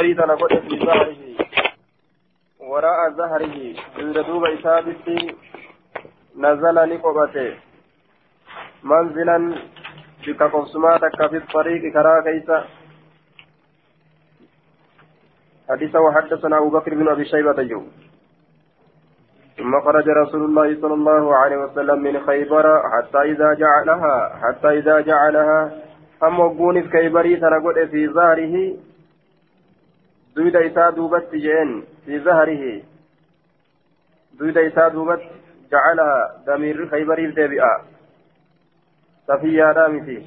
بريد نقول في ظهره وراء ظهره. عند دوب إسابتي نزل لقبته. منزلا بك قبسماتك في الطريق كرا كيسا حديث وحدثنا أبو بكر بن أبي شيبة. جو ثم خرج رسول الله صلى الله عليه وسلم من خيبر حتى إذا جعلها حتى إذا جعلها. وقون في كيبري تنقل في ظهره. دويدا إساء دوبت جين في ظهره دويدا إساء دوبت جعلها دمير خيبري الدبئة صفية رامتي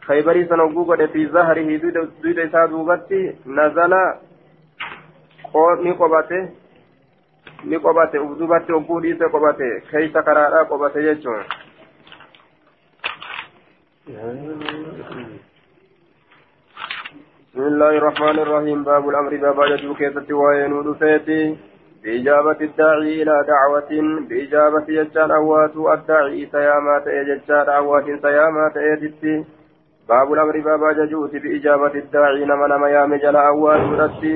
خيبري سنوقوق في ظهره دويدا إساء دوبت نزل ni qobate ni qobate uf dubatti hogguu dhiise qobate keeysa karaadhaa qobate jechuun. بسم الله الرحمن الرحيم. باب الأمر باب يجو كيست وين ودفيتي بإجابة الداعي إلى دعوة. بإجابة يجان أوات الداعي سيامات يجان أوات سيامات يجتي باب الأمر باب يجوت بإجابة الداعي نما نما يام جلا أوات ودتي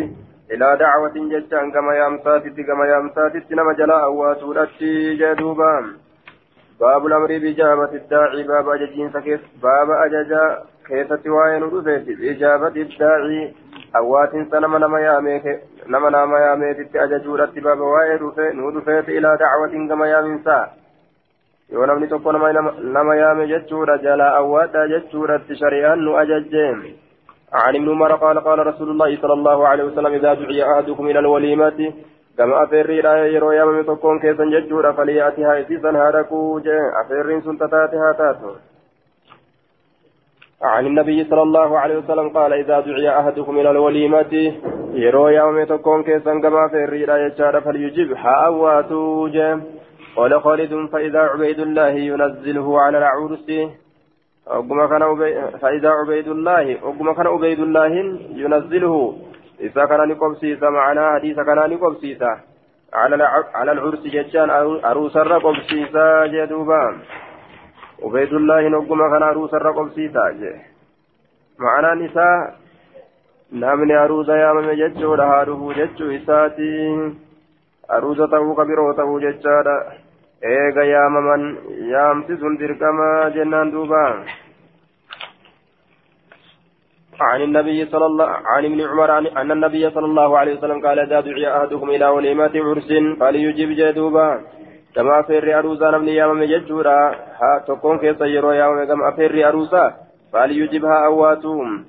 إلى دعوة ججان كما يامساتي كما يامساتي نما جلا أوات ودتي جدوبان باب الأمر بإجابة الداعي باب أججين سكيس باب أججا وين ودفيت بإجابة الداعي أوات سنما نما يامي نما نما يامي تتي أججورت باب وين ودفيت إلى دعوة كما يامسا yoo namni tokko nama yaame jechuudha jalaa awwaadha jechuudhatti shari'aan nu ajajjeen عن ابن عمر قال قال رسول الله صلى الله عليه وسلم إذا دعي أحدكم إلى الوليمة كما أفري لا يرو يا من تكون كيسا ججورا فليأتها إسيسا هاركو أفرين سنتتاتها تاتو عن النبي صلى الله عليه وسلم قال إذا دعي أحدكم إلى الوليمة يرو يا من تكون كيسا كما أفري لا يجار فليجب حاواتو قال خالد فإذا عبيد الله ينزله على العرس وقم كان فإذا عبيد الله وقم كان عبيد الله ينزله. إذا كان نقبسيسا معنا حديث كان نقبسيسا على على العرس جتان عروس الرقبسيسا جدوبا. عبيد الله وقم كان عروس الرقبسيسا معنا نساء namni aruuza yaamame jechuudha haadhufu jechuu isaati aruuza ta'uu kabiroo ta'uu jechaadha eega yaamaman yaamsi sun dirqama jennaan duuba عن النبي صلى الله عن ابن عمر عن أن النبي صلى الله عليه وسلم قال إذا دعي أحدكم إلى وليمة عرس فليجب جدوبا كما أفر أروسا نمني يامم ججورا تكون كيس يرو يامم كما أفر أروسا فليجبها أواتهم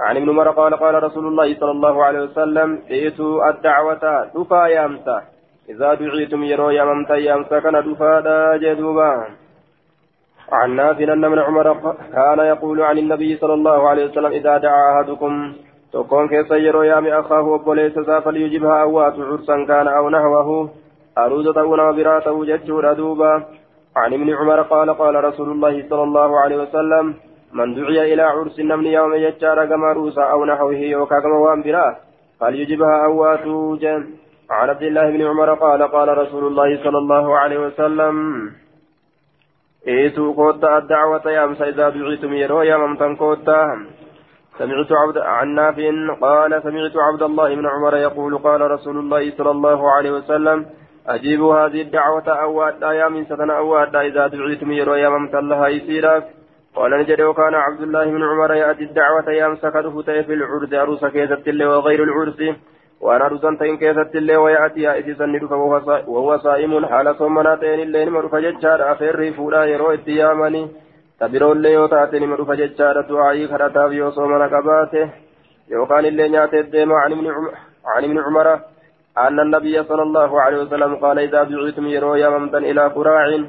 عن ابن عمر قال قال رسول الله صلى الله عليه وسلم ائتوا الدعوة دفا يامسا إذا دعيتم يرو ياممتا يامسا كان دفا جدوبا عن نافع أن ابن عمر كان يقول عن النبي صلى الله عليه وسلم إذا دعا أحدكم تكون كيف يرو يام أخاه وبوليس فليجبها أوات عرسا كان أو نحوه أرودة ونابراته ججور دوبا عن ابن عمر قال قال رسول الله صلى الله عليه وسلم من دعي إلى عرس النمل يوم يجار كما روسا أو نحوه وكما وان فليجبها أوات جن عن عبد الله بن عمر قال قال رسول الله صلى الله عليه وسلم إيتوا كوتا الدعوة يا أمس إذا دعيتم يرو يا ممتن كوتا سمعت عبد عن نافع قال سمعت عبد الله بن عمر يقول قال رسول الله صلى الله عليه وسلم أجيبوا هذه الدعوة أواد يا من ستنا أواد إذا دعيتم يرو يا ممتن لها يسيرك قال نجد وكان عبد الله بن عمر يأتي الدعوة يا أمس كده في العرس عروس كيزت وغير العرس وأنا رزان تين كيست اللي ويأتي إذا ندف وهو صائم. حال صومنا تين اللي نمر فججار أفر فولا يرو اتيامني. تبرو اللي يوتاتي نمر فججار دعائي خرطا في صومنا قباته يوكان اللي نياتي الديم عن ابن عمر. أن النبي صلى الله عليه وسلم قال إذا دعيتم يرو يا ممتن إلى قراع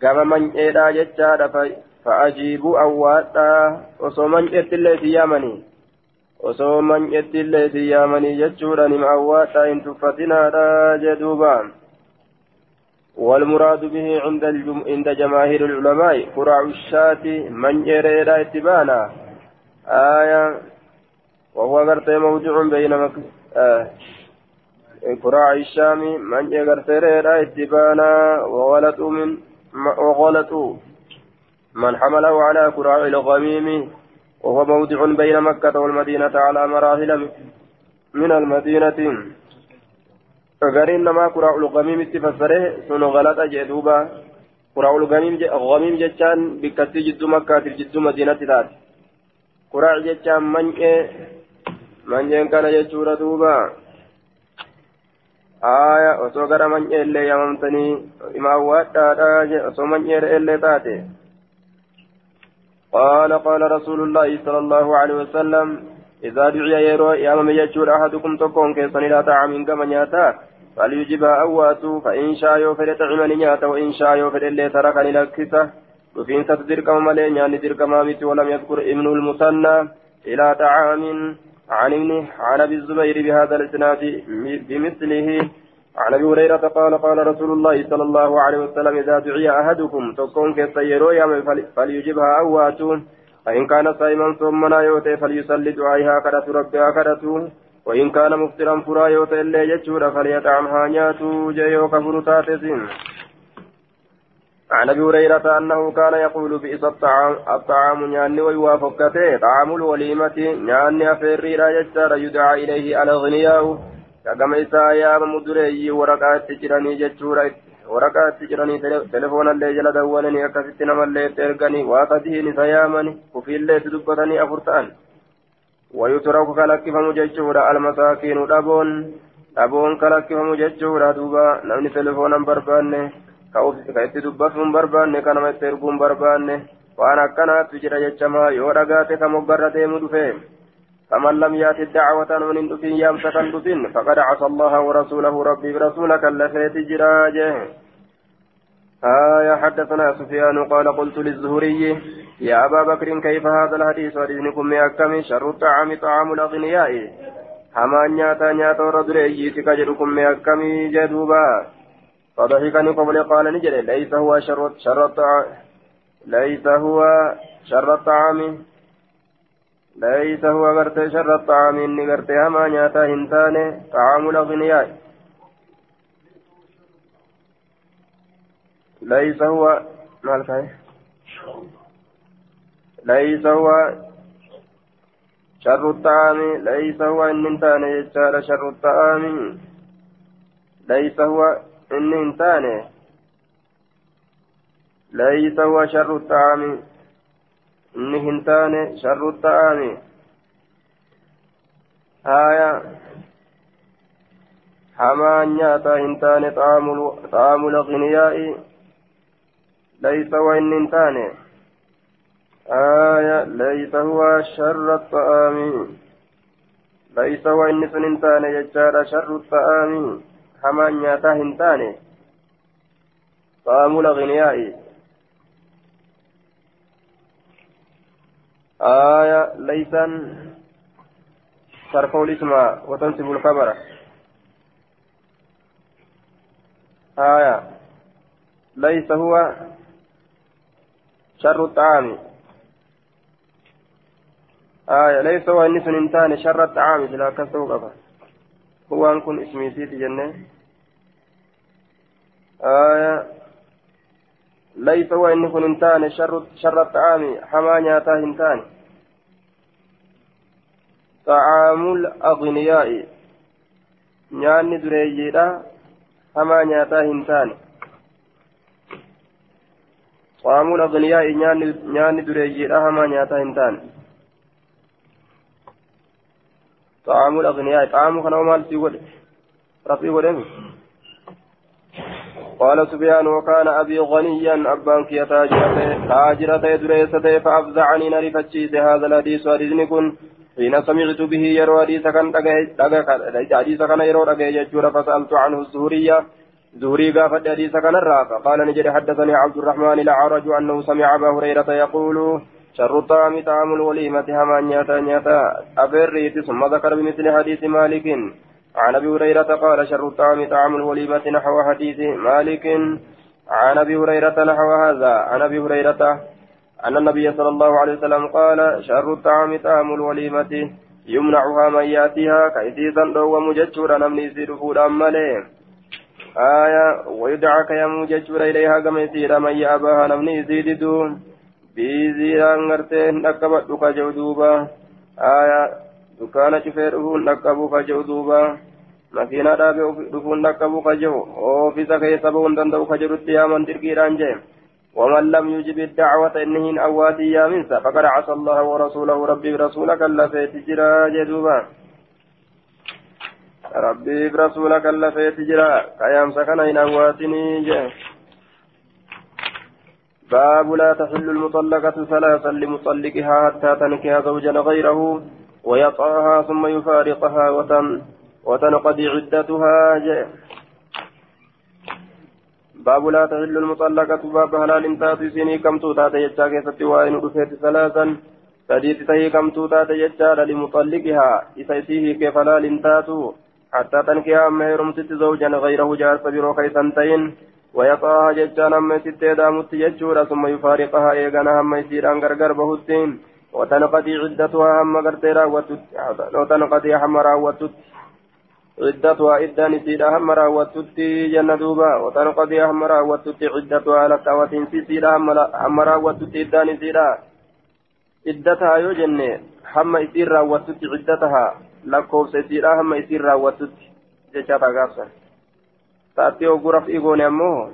كما من إيدا ججار فأجيبوا أواتا وصومن إتلي في osoo man'ettillee isin yaamanii jechuudha nima awwaadha hin tuffatinaadha jedhuuba والمراد به عند الجم... عند جماهير العلماء كراع الشاة من يريد اتبانا. آية وهو غرت موضع بين مك... آه. كراع الشام من يغرت اتبانا وغلطوا من وغلطوا من حمله على كراع الغميم وهو موضع بين مكة والمدينة على مراحل من المدينة غارين نما قراء الغميم اتفسره سنو غلط جدوبا قراء الغميم غميم جتان بكتي جدو مكة جدو مدينة تات قراء جتان منجي منجي كان جتورا دوبا آية osoo gara man'ee illee yamamtanii imaawwaadhaadha osoo man'ee illee taate قال قال رسول الله صلى الله عليه وسلم إذا دعي يرو يا من يجور أحدكم تكون كيسن لا طعام كما نياتا فليجبها أواتو فإن شاء يوفر طعما نياتا وإن شاء يوفر اللي تركني لكسة وفين تدرك مالي يعني درك مامت ولم يذكر ابن المثنى إلى طعام عن ابن عن أبي الزبير بهذا الإسناد بمثله. عن أبي هريرة قال قال رسول الله صلى الله عليه وسلم إذا دعي أحدكم تكون كسيرو يا فليجبها اواتون فإن كان صائما ثم لا يوتي فليصلي دعائها كدت ربها كدت وإن كان مفطرا فرا يوتي اللي يجور فليطعمها نياتو جيو كفر تاتسين عن ابي هريره انه كان يقول بئس الطعام الطعام نياني ويوافقته طعام الوليمه نياني افري لا يجتر يدعى اليه على غنياه كما إسا يا مدري ورقات تجراني جتشورا waraqaatti jiranii telefoonallee jala dawwalanii akkasitti namallee itti erganii waaqatihin isa yaamani ufiillee itti dubbatanii afur ta'an wayuturaku kalakkifamu jechuudha almasaakiinu dhaboon dhaboon kalakkifamu jechuudha duuba namni telefoonan barbaanne ka itti dubbatuun barbaanne ka nama itti erguun barbaanne waan akkanaatu jira jechamaa yoo dhagaate ka moggarra deemu dhufe? فمن لم يات الدعوة من دفين يامسك دفين فقد عصى الله ورسوله ربي برسولك اللفيت جراجه آية حدثنا سفيان قال قلت للزهري يا أبا بكر كيف هذا الحديث ودينكم يأكم شر الطعام طعام الأغنياء هما نياتا نياتا رجل أيتك جركم يأكم جدوبا فضحكني قبل قال نجري ليس هو شر شر ليس هو شر الطعام ليس هو غرت شر الطعام إني غرت هما نياتا هنتان طعام الأغنياء. ليس هو مالك ليس هو شر الطعام ليس هو إن انتان شر الطعام ليس هو إن انتان ليس هو شر الطعام إن هنتان شر الطعام آية حمان نياتا هنتان طعام الأغنياء ليس وإن انتاني آية ليس هو شر الطعام ليس وإن سننتاني يجار شر الطعام حمان نياتا هنتاني طعام الأغنياء آية ليسا ترفع الاسم وتنسب الخبر آية ليس هو شر الطعام آية ليس هو إنس إنتان شر الطعام بلا كسوقفة هو أن كن اسمي سيتي جنة آية. ليس هو إن كن إنتان شر شر الطعام حما نياتا إنتان طعام الأغنياء. نياني دريجيدا حما نياتا طعام الأغنياء نيان دريجي أهما نياتا هنتان. طعام الأغنياء. طعام كان ومال سيود رفي قال سفيان وكان أبي غنيا أبان كي تاجرة دريسة فأفزعني نرفتشيس هذا الحديث حديث كن. حين سمعت به يروى حديث كان حديث كان يروى فسألت عنه الزهرية زهري قافت حديث كان الرافع. قال نجد حدثني عبد الرحمن الأعرج أنه سمع أبا هريرة يقول شر الطعام طعام الوليمة هما نياتا نياتا أبريت ثم ذكر بمثل حديث مالك. عن أبي هريرة قال شر الطعام طعام الوليمة نحو حديث مالك. عن أبي هريرة نحو هذا. عن أبي هريرة أن النبي صلى الله عليه وسلم قال شر الطعام طعام الوليمة يمنعها من يأتيها كيسيسا لو ومججورا نمني سيرفودا مليه آية ويدعك يا موججور إليها كما يسير من يأباها نمني يزيددون بيزيران غرتين أكبت لك جودوبا آية dukkaana cufee dhufuun dhaqqabuu kaja'u duuba. Makiinaa dhaabee dhufuun dhaqqabuu kaja'u oofisa keessa ba'uun danda'u kajedhutti yaaman dirqiidhaan jee. ومن لم يجب الدعوة إنهن أواتي يا منسى فقد عصى الله ورسوله ربي برسولك اللفيت جرا جدوبا ربي برسولك اللفيت جرا كيام سكن إن أواتني جه باب لا تحل المطلقة ثلاثا لمطلقها حتى تنكح زوجا غيره ويطأها ثم يفارقها وتن وتنقضي عدتها. باب لا تحل المطلقة باب هلال تأتي سيني كم توتات يجا كيست وائن رفيت ثلاثا. سديت تهي كم توتات يجا لمطلقها إسيسيه كيف هلال تأتو. حتى تنكي أما يرمت زوجا غيره جار سبيرو كيسنتين ويقاها ججان أما ست دامت يجورا ثم يفارقها. إيغانا أما يسيران غرغر بهتين. وتنقضي عدتها أما غرتيرا وتنقضي حمرا وتت عدتها إدان سيدا هم راوتتي جنة دوبا وتنقضي هم راوتتي عدتها لكاوة سيدا هم راوتتي إدان سيدا عدتها يو جنة هم إسير راوتتي عدتها لكوف سيدا هم إسير راوتتي جيشاتا غافسا تأتي وقرف إيقوني أمو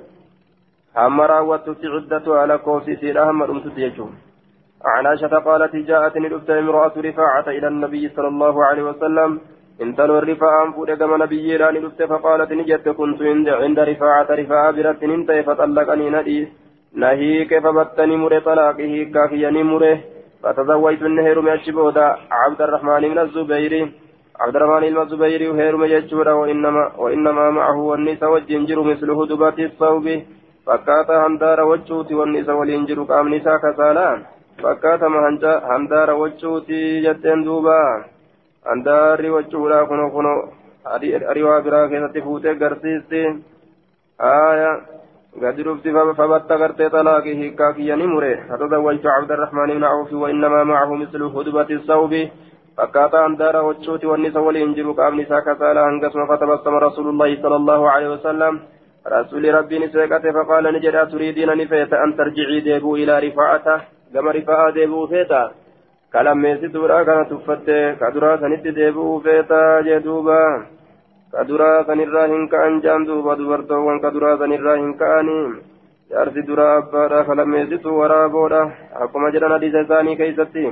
هم راوتتي عدتها لكوف سيدا هم رمتتي يجون عن عائشة قالت جاءتني الأبتة امرأة رفاعة إلى النبي صلى الله عليه وسلم. انتلو الرفاعة فود كما نبي راني دفت فقالت نجت كنت عند رفاعة رفاعة برت ننت فطلقني ندي. نهيك فبتني مري طلاقه؟ كافيني مري فتزوجت النهر من الشبودا عبد الرحمن من الزبير. عبد الرحمن بن الزبير وهير مججورا وإنما وإنما معه والنساء والجنجر مثل هدبة الصوب فكاتا هندار وجوتي والنساء والإنجر قام نساء كسالان. فكاتا هندار وجوتي جتين دوبا kuno kuno ariwaa biraa keessatti fuutee garsiisti aya gadi dhufti fabatta gartee talaaqi hiikkaa kiyya ni mure fatazawwajtu cabdarrahmaan ibna awfi wainnamaa macahu mislu hudbati sawbi فكاتا أندار وجوتي والنساء والإنجيل قام نساء كسالا هنقسم فتبسم رسول الله صلى الله عليه وسلم رسول ربي نسيقت فقال نجد تريدين نفيت أن ترجعي ديبو إلى رفاعته كما رفاعة ديبو فيتا kalammeessituudha kana tuffatte kaduraa sanitti deebi'uu feetaa jee duuba kaduraa sanirraa hin ka'an jaan duuba dubartoowwan kaduraa sanirraa hin ka'anii jaarsi duraa abbaadha kalammeessitu waraaboodha akkuma jedhan hadiisa isaanii keeysatti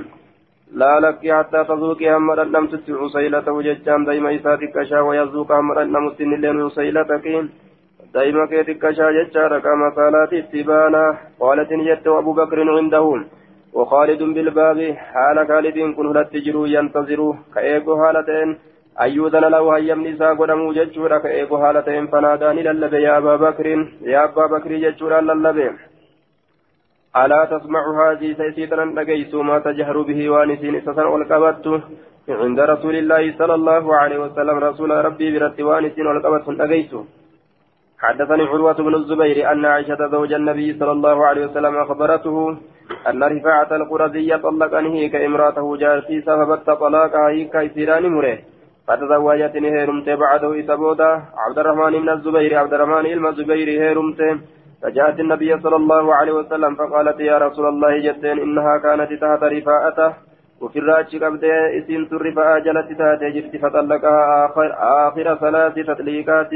لا لك حتى تذوقي هم ردمت عسيلة وججان دايما إسا تكشا ويذوق هم ردمت اللين عسيلتك دايما كي تكشا ججارك مسالات التبانا. قالت جت أبو بكر عندهم. وخالد بالباب حال خالد كن هلت جرو ينتظر كأيكو حالتين. أيوذن له هيم نساء قدمو ججورا كأيكو حالتين فناداني للب يا أبا بكر يا أبا بكر ججورا للب ألا تسمع هذه سيسيتنا نقيس ما تجهر به وانسين سسن والقبت عند رسول الله صلى الله عليه وسلم رسول ربي برت وانسين والقبت نقيس حدثني عروة بن الزبير أن عائشة زوج النبي صلى الله عليه وسلم أخبرته أن رفاعة القرظية طلقنه كامرأته جارتي فبت طلاقها كيسيران مره. فتزوجتني هيرمت بعده إسبودا عبد الرحمن بن الزبير عبد الرحمن بن الزبير هيرمت. فجاءت النبي صلى الله عليه وسلم فقالت يا رسول الله جدين إنها كانت تحت رفاعته. وفي الراج قبل إسين الرفاعة جلت تحت جرت فطلقها آخر, آخر ثلاث تطليقات.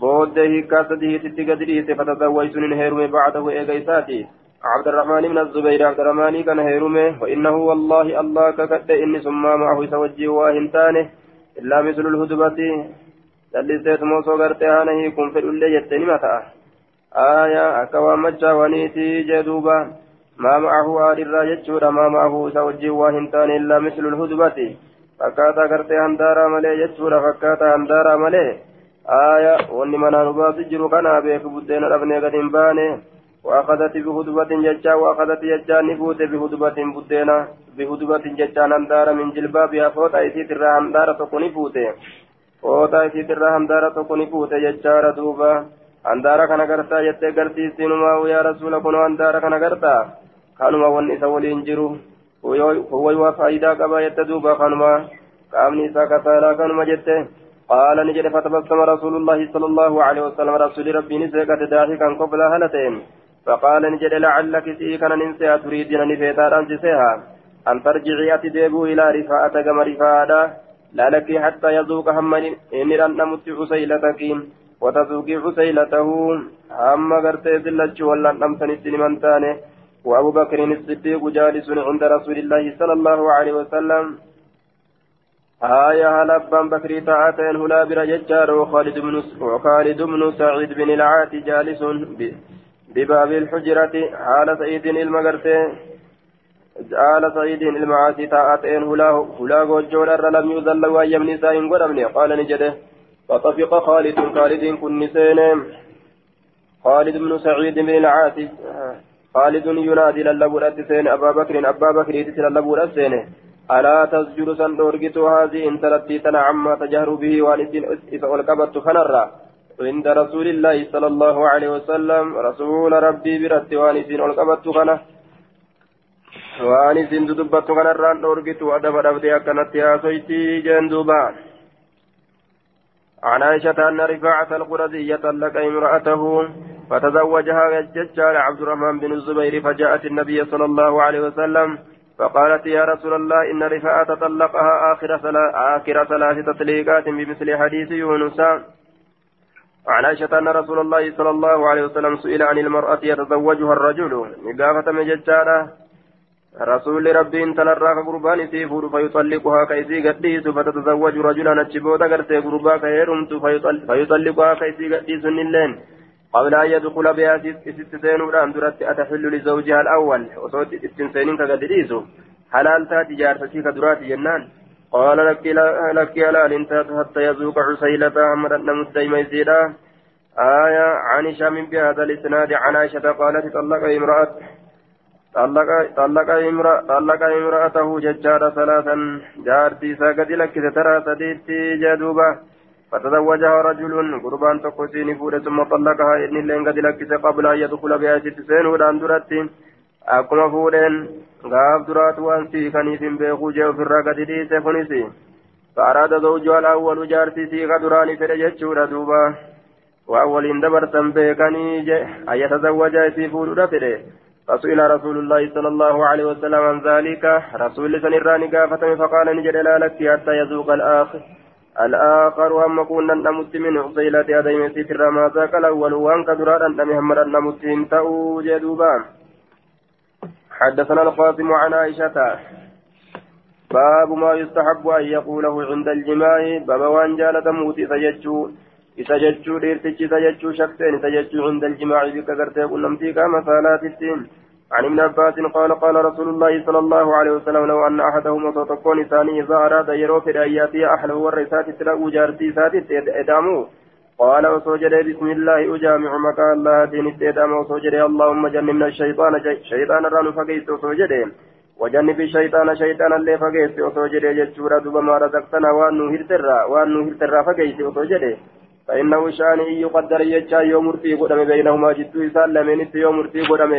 بوده كاسده تتقدريت فتزوجتني هيرم بعده إيقيساتي عبد الرحمن بن الزبير عبد الرحمن كان هيرمه وإنه والله الله ككد إني ثم معه سوجي واهنتانه إلا مثل الهدبة للسيت موسو غرتها نهي كن في الأولى يتني متى آية أكوى مجا ونيتي جدوبا ما معه آل الراجج ما معه سوجي واهنتانه إلا مثل الهدبة فكاتا غرتها هندارا ملي جتشورا فكاتا هندارا ملي آية واني منا نباسي جرو كان بيك بدين ربني قد بانه وأخذت بهدبة ججا وأخذت ججان نفوت بهدبة بدينا بهدبة ججان أندار من جلبابها فوتا إسيت الرا أندار تكوني فوتي فوتا إسيت الرا أندار تكوني فوتي ججار دوبا أندار كان غرتا جتة غرتي سينما ويا رسول كنو أندار كان غرتا. كانوا وان إسا ولين جرو. هو يوا فايدا قبا يتدوبا كانوا قامني إسا كسالا كانوا جتة قال نجد فتبسم رسول الله صلى الله عليه وسلم رسول ربي نسيكت ضاحكا قبل هلتين. فقال نجد لعلك سيكن ننسيها تريدين نفيتا أنسيها أن ترجعي أتديبوا إلى رفاعة كما رفاعة لا لك حتى يذوق هم إن أن نمت عسيلتك. وتذوق عسيلته. هم قرتي ذلت ولا نمتن السلمان تاني. وأبو بكر الصديق جالس عند رسول الله صلى الله عليه وسلم. آية هلبان بكري تاعتين هلا برججار وخالد بن وخالد بن سعيد بن العات جالس بباب الحجرة. حال سعيد المغرتين جعل سعيد المعاصي تاعتين هلا هلا وجور لم يذل وأيام نساء قدمني قال نجده فطفق خالد خالد كن نسين خالد بن سعيد بن العاص. خالد ينادي للبو الأتسين أبا بكر أبا بكر يتسل للبو ألا تسجد سندورجت هذه إن تلتي تنا عما تجهر به والدين إذا ألقبت خنرا. عند رسول الله صلى الله عليه وسلم رسول ربي برت وانسين ألقبت خنه. وانسين ددبت خنرا دورجت أدب أدبتي أكنت يا سيتي جندوبا. عن عائشة أن رفاعة القرزي طلق امرأته فتزوجها ججال عبد الرحمن بن الزبير فجاءت النبي صلى الله عليه وسلم فقالت يا رسول الله إن رفاعة طلقها آخر آخر ثلاث تطليقات بمثل حديث يونس. عن عائشة أن رسول الله صلى الله عليه وسلم سئل عن المرأة يتزوجها الرجل. نقافة مججالة رسول ربي انت لراك قربان سيفور فيطلقها كيسي قديس فتتزوج رجلا. نتشبوتا قرتي قربا كيرمت فيطلقها كيسي قديس اللين قبل أن يدخل بها ستسين ودان درت أتحل لزوجها الأول. وصوت استنسينين كقدريسو حلال تاتي جارتي كدرات جنان. قال لك لك لا انتهت حتى يذوق عسيلة أحمد النمس دايما يزيدا. آية عن هشام بهذا الإسناد عن عائشة قالت طلق امرأة طلق طلق امرأة طلق امرأته ججار ثلاثا. جارتي ساقت لك ترى سديتي جدوبة. فتزوجها رجل قربان تقسين فود ثم طلقها. إن اللين قد لكس قبل أن يدخل بها ست سين ودان درت. أكما فودين. غاف درات وانسي كنيف بيخو جو في الرقد ديس خنسي فأراد زوجها الأول جارتي سيغ دراني فرجتشورا دوبا. وأول دبرتا بيكني أن يتزوج سيفود رفده فسئل رسول الله صلى الله عليه وسلم عن ذلك. رسول سنراني قافة فقال نجد لا لك حتى يذوق الآخر. الآخر هم كنا نمت من عصيلة أديم ستر ما ذاك الأول وأن كدرا أن محمد نمت تأو جدوبا حدثنا القاسم عن عائشة. باب ما يستحب أن يقوله عند الجماع. باب وأن جالة موتي سججو isa jechuu dhiirtichi isa jechuu shakseen isa jechuu الجماع بك غرتي قلنمتي كما صلاه الدين. عن ابن عباس قال قال رسول الله صلى الله عليه وسلم لو أن أحدهم وتكون ثاني إذا أراد يروف الآيات أحله والرسات تلقوا جارتي ساتت إدامه. قال وسجد بسم الله أجامع مكان الله دين الإدام وسجد اللهم جنبنا الشيطان شيطان الران فقيت وسجد. وجنب الشيطان شيطان اللي فقيت وسجد. يجورا دوبا ما رزقتنا وأن نهرترا وأن نهرترا فقيت وسجد. فإنه شان يقدر يجا يوم مرتي قدم بينهما جدو إسان لمن يوم مرتي قدم.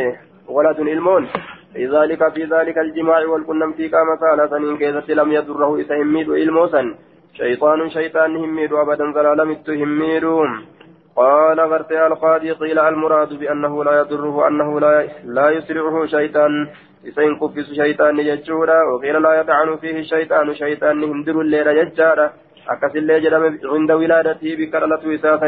ولد المون في ذلك في ذلك الجماع والكنم في كما قال سنين كيست لم يضره إذا هميد إلموسا شيطان شيطان هميد أبدا ظلالم هميد قال غرتي القاضي قيل المراد بأنه لا يضره أنه لا لا يسرعه شيطان. إسين كفس شيطان يجورا وقيل لا يطعن فيه الشيطان. شيطان هندر الليل يجارا أكس الليل عند ولادته بكرلة إساءة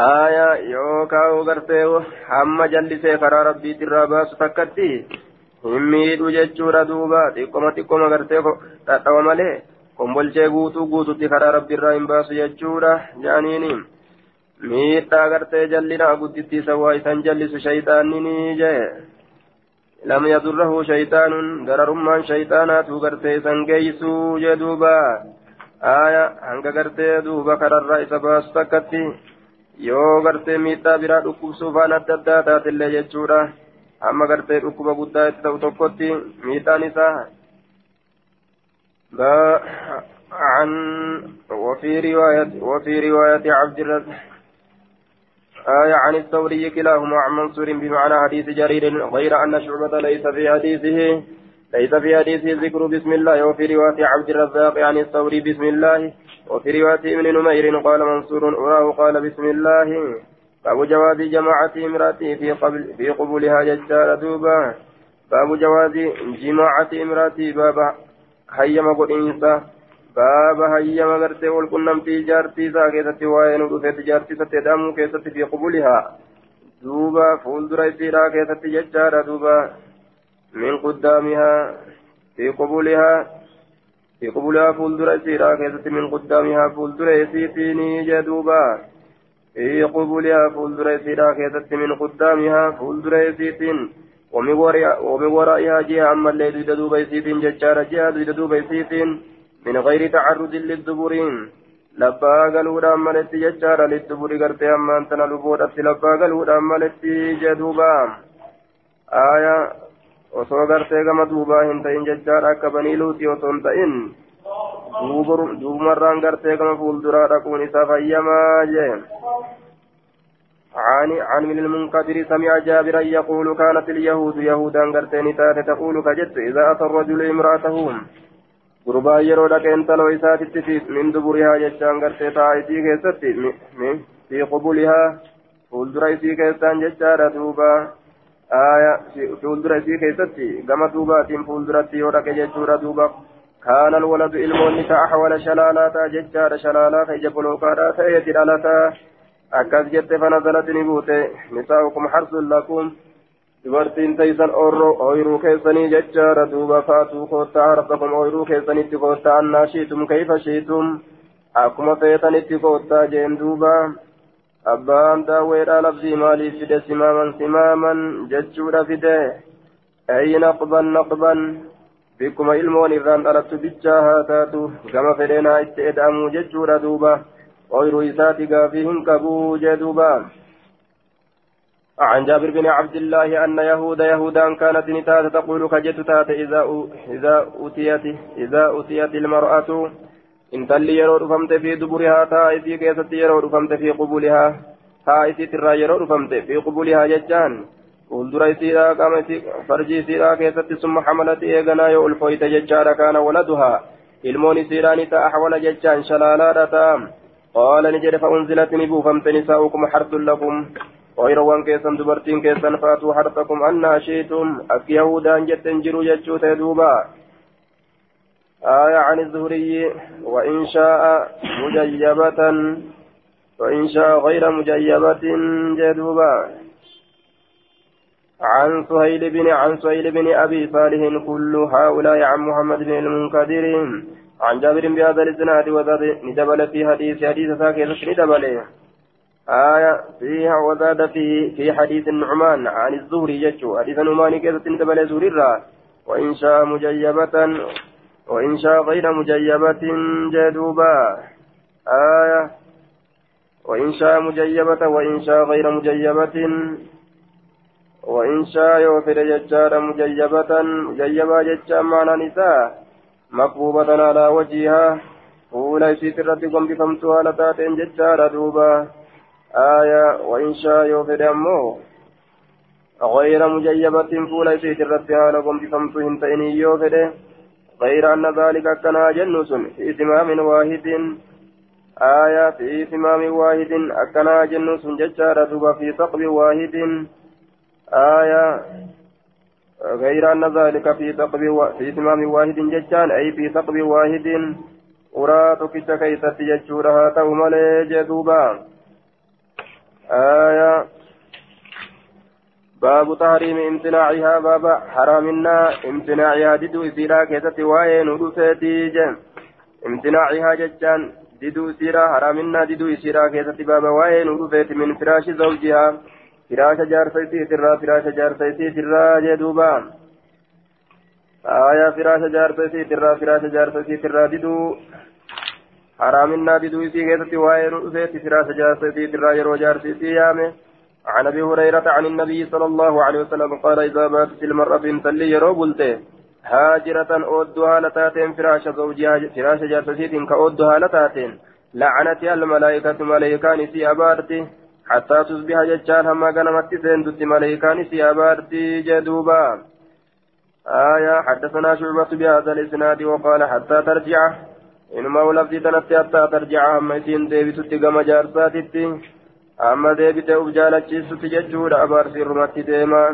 aayaa yookaan gartee hamma jallisee karaa rabbiitirraa baasu takkatti hin miidhu jechuudha duuba xiqqoma xiqqoma gartee dhadhawa malee kombolchee guutuu guututti karaa rabbiirraa hin baasu jechuudha jaaniini miidhaa gartee jallina guddittiisa waa isan jallisu shayxaanini jee lam yadurrahu shayxaanun dararummaan shayxaanaatu gartee isan geeysuu jee duuba aayaa hanga gartee duuba kararraa isa baasu takkatti yoo gartee miidhaa biraa dhukkubsuuf waan adda addaa taatillee jechuudha amma gartee dhukkuba guddaa itti ta'u tokkotti miidhaan isaa عن وفي رواية وفي رواية عبد الرزاق آية عن الثوري كلاهما عن منصور بمعنى حديث جرير غير أن شعبة ليس في حديثه ليس في حديثه ذكر بسم الله وفي رواية عبد الرزاق عن الثوري بسم الله وفي رواية ابن نمير قال منصور أراه قال بسم الله. باب جواز جماعة امرأته في قبل في قبولها ججار دوبا. باب جواز جماعة امرأتي باب هيما قدينسا باب هيما غرتي والكنم في جارتي ساكتة وين ودفت جارتي ستدام كيست في قبولها. دوبا فولدر إسيرا كيست ججارة دوبا. من قدامها في قبولها في قبولها فولدر إسيرا كيست من قدامها فولدر إسيتيني جدوبا. في قبولها فولدر إسيرا كيست من قدامها فولدر إسيتين ومن ورائها جهة أما اللي دويد دوبا إسيتين ججارة جهة دويد دوبا إسيتين من غير تعرض للدبورين. labbaa galuudhaan maletti jechaadha lidduburi gartee ammaan tana luboodhatti labbaa galuudhaan maletti jedhuuba aaya osoo gartee gama duubaa hin ta'in jechaadha akka banii luutii osoo hin ta'in duubumarraan gartee gama fuulduraa dhaquun isaa fayyamaa jee عن عن من المنكدر سمع جابرا يقول كانت اليهود يهودا قرتين تقول كجت إذا أتى الرجل امرأته gurbaa yeroo dhaqe intaloo isaatitti min duburihaa jechaan gartee taa isii keessatti fi qubulihaa fuuldura isii keessaan jechaadha duuba fuuldura isii keessatti gama duubaatiin fuulduratti yoo dhaqe jechuudha duuba كان الولد إلموني كأحول شلالاتا ججار شلالا كيجب لوكادا تأيتي لالتا أكاس جت فنزلت نبوته نساؤكم حرث لكم dubartiin taysan ooyiruu keessanii jechaadha duuba faatuu koottaa harsakum ooyiruu keessanitti koottaa annaa shiitum kayfa shiitum akkuma feetanitti koottaa jeen duuba abbaan daawweedha labsii maaliif fide simaaman simaaman jechuudha fide ay naqban naqban bikkuma ilmoon irraan dhalattu bichaa haa taatu gama fedheenaa itti eda'amuu jechuudha duuba ooyiruu isaati gaafii hin qabuu jee duuba عن جابر بن عبد الله أن يهود يهودا كانت نتات تقول كجت تات إذا أتيت إذا أتيت المرأة إن تلي يرو رفمت في دبرها تائسي كيست يرو رفمت في قبولها تائسي ترى يرو رفمت في قبولها ججان fuuldura isiidhaa qaama farji isiidhaa keessatti summa xamalati eeganaa yoo ulfooyte jechaadha kaana waladuhaa ilmoon isiidhaa ni ta'a hawala jechaan shalaalaadha ta'a qaala ni jedhe fa'unzilati ni buufamte nisaa'ukum harsun lakum ويروان كيسن دبرتين كيسن فاتوا حرثكم أن شئتم أك يهودا جتن جرو جتشو تدوبا آية عن الزهري وإن شاء مجيبة وإن شاء غير مجيبة جدوبا. عن سهيل بن عن سهيل بن أبي صالح كل هؤلاء عن محمد بن المنكدر. عن جابر بهذا الإسناد وزاد ندبل في حديث حديث ساكت ندبل. آية فيها وزاد في في حديث النعمان عن الزهري يجو حديث النعمان كيف تنتبه زهري وإن شاء مجيبة. وإن شاء غير مجيبة جدوبا. آية. وإن شاء مجيبة وإن شاء غير مجيبة. وإن شاء يوفر ججار مجيبة. مجيبة ججار معنى نساء. مكبوبة على وجهها. فولا يسيت ربكم بفمتها لتاتين ججار دوبا. آية. وإن شاء يوفد أمه غير مجيبة. فولا يسيت الربها لكم بفمتهن تئني يوفد غير أن ذلك كان جنس في إتمام واحد. آية في إتمام واحد. أكنا جنس ججارة في ثقب واحد. آية غير أن ذلك في ثقب. في إتمام واحد ججان أي في ثقب واحد. أراتك كيست ججورها تومالي جدوبا آية باب تحريم امتناعها باب حرامنا. امتناعها ددو إسيرا كيست وين ودوسيتي جن. امتناعها ججان ددو إسيرا حرامنا ددو إسيرا كيست باب وين ودوسيتي من فراش زوجها. فراش جارسيتي ترى فراش جارسيتي ترى جدوبا. آية فراش جارسيتي ترى فراش جارسيتي ترى ددو. حرامنا بدو في كيست وائل رؤسيت فراس جارسيتي ترى يرو جارسيتي يامه عن أبي هريرة عن النبي صلى الله عليه وسلم قال إذا ماتت المرأة تلي يرو بلته هاجرة أودها لتاتين فراش زوجها فراش جارسيت كأودها لتاتين. لعنتها الملائكة ملائكان في أبارتي. حتى تصبح ججال هما غنمت سندت ملائكان في أبارتي جدوبا. آية حدثنا شعبة بهذا الإسناد وقال حتى ترجع. إنما ولفظي تنتي حتى ترجع أما إسين ديبتت كما جارساتت أما ديبت أبجالتشيست ججود أبار سيرمت ديما.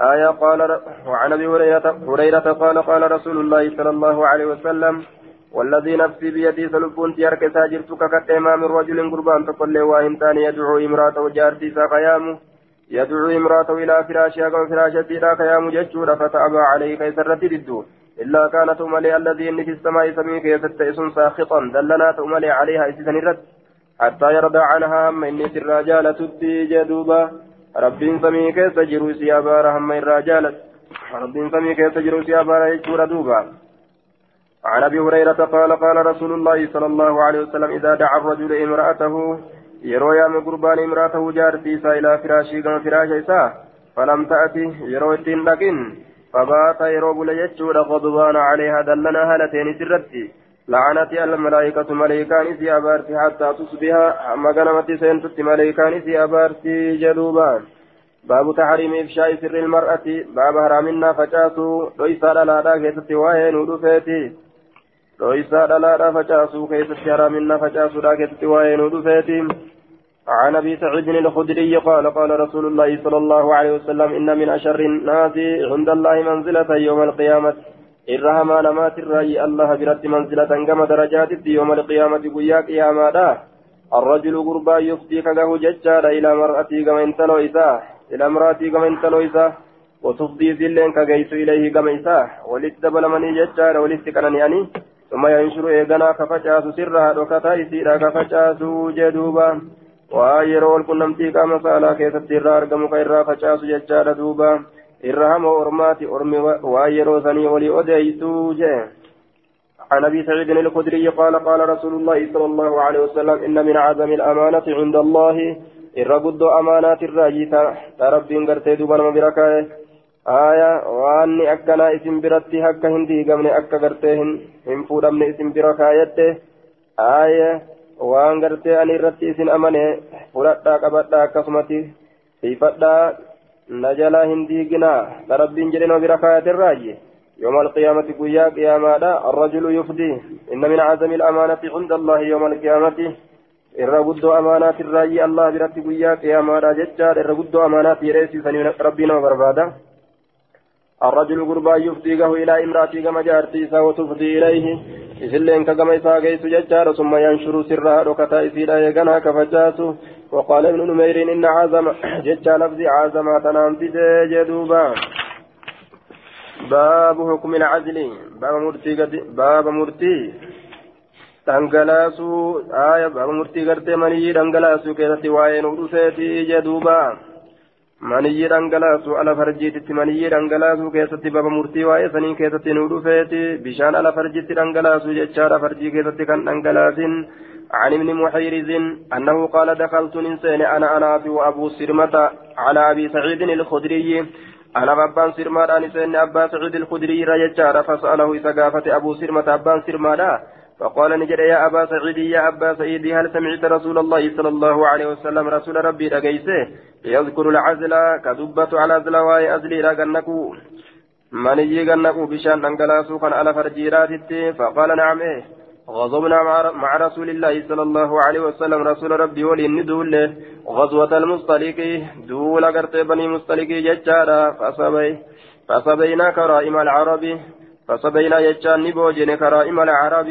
آية قال وعن أبي هريرة قال قال رسول الله صلى الله عليه وسلم والذي نفسي بيدي سلبون تيارك ساجرتك كإمام رجل قربان تقول وإنتان يدعو إمرأته جارتي ساقيامه يدعو إمرأته إلى فراشها كما فراشتي لا قيام ججور فتأبى عليه كيسرة ردو إلا كانت أملي الذي في السماء سميك يستئس ساخطا دلنا أملي عليها إسسن الرد حتى يرضى عنها هم إني الرجال تدي جدوبا. ربين سميك سجروا سيابارا هم الرجال ربين سميك سجروا سيابارا يجور دوبا. عن أبي هريرة قال قال رسول الله صلى الله عليه وسلم إذا دعا الرجل امرأته يروي يام قربان امرأته جارتي إلى فراشي كما فراش فلم تأتي يروي الدين لكن فبات يروب ليجود غضبان عليها دلنا هالتين سرتي. لعنت الملائكة ملائكان سي أبارتي حتى تصبح أما قنمت سينتت ملائكان سي أبارتي جدوبان باب تحريم إفشاء سر المرأة. باب هرامنا فجاسو. ليس لا لا كيست وين ودفيتي رويسا دلالا فجاسو. كيست حرامنا فجاسو لا كيست وين ودفيتي عن أبي سعيد الخدري قال قال رسول الله صلى الله عليه وسلم إن من أشر الناس عند الله منزلة يوم القيامة. إرهما نمات الرأي الله برد منزلة كما درجات يوم القيامة قيا قياما الرجل قربا يفدي كغه ججار إلى مرأتي كما انتلو إلى امرأتي كما انتلو إساه وتفضي ذلين كغيس إليه كما إساه ولتدبل مني ججار ولتكنني أني ثم ينشر إيغانا كفجاس سرها وكتا إسيرا كفجاس جدوبا وآيرو الكنمتي كما سالا كيست الرار كما كيرا فجاس ججار دوبا إرهام أرماتي أرمي وآيرو ثني ولي أديسو جه عن أبي سعيد الخدري قال قال رسول الله صلى الله عليه وسلم إن من عدم الأمانة عند الله إرقد أمانات الراجية تربين قرتي دوبا مبركاي آية وأني أكنا إسم برتي هكا هندي قمني أكا قرتي هم فودمني إسم بركايته آية waan gartee ani irratti isin amane fudhadhaa qabadhaa akkasumatti siifadhaa hin diiginaa ka rabbiin jedhenoo bira kaayatirraaje يوم القيامة قيا قياما الرجل يفدي إن من عزم الأمانة عند الله يوم القيامة الرغد أمانات الرأي الله برت قيا قياما ججار الرغد أمانات يريسي ربنا وبربادا الرجل قربا يفديه إلى امرأتي كما جارتي وتفدي إليه إذن كما إسا قيس ججار ثم ينشر سرها ركتا إسيلا يغنى كفجاسه وقال ابن نمير إن عزم ججا لفظي عزم تنام جدوبا باب حكم العزل باب مرتي باب مرتي dhangalaasuu aaya baaba murtii gartee maniyyii dhangalaasuu keessatti waa'ee nu dhufeetii jedhuuba maniyyii dhangalaasuu ala farjiititti maniyyii dhangalaasuu keessatti baaba murtii waa'ee sanii keessatti nu dhufeeti bishaan ala farjiitti dhangalaasuu jechaadha farjii keessatti kan dhangalaasin عن ابن محيرز أنه قال دخلت نسين أنا أنا وأبو سرمة على أبي سعيد الخدري. أنا أبان سرمة نسين أبا سعيد الخدري رجال فسأله إذا قافت أبو سرمة أبان سرمة فقال نجد يا أبا سعيد يا أبا سعيد هل سمعت رسول الله صلى الله عليه وسلم رسول ربي رقيسه يذكر العزل كدبة على عزل واي أزلي رقنكو من يجنكو بشان أنقلاسو كان على فرجيرات فقال نعم. إيه غزونا مع رسول الله صلى الله عليه وسلم. رسول ربي ولي ندول غزوة المصطلق دول قرط بني مصطلق ججارا فصبي فصبينا كرائم العرب. فصبينا يجان نبوجن كرائم العرب.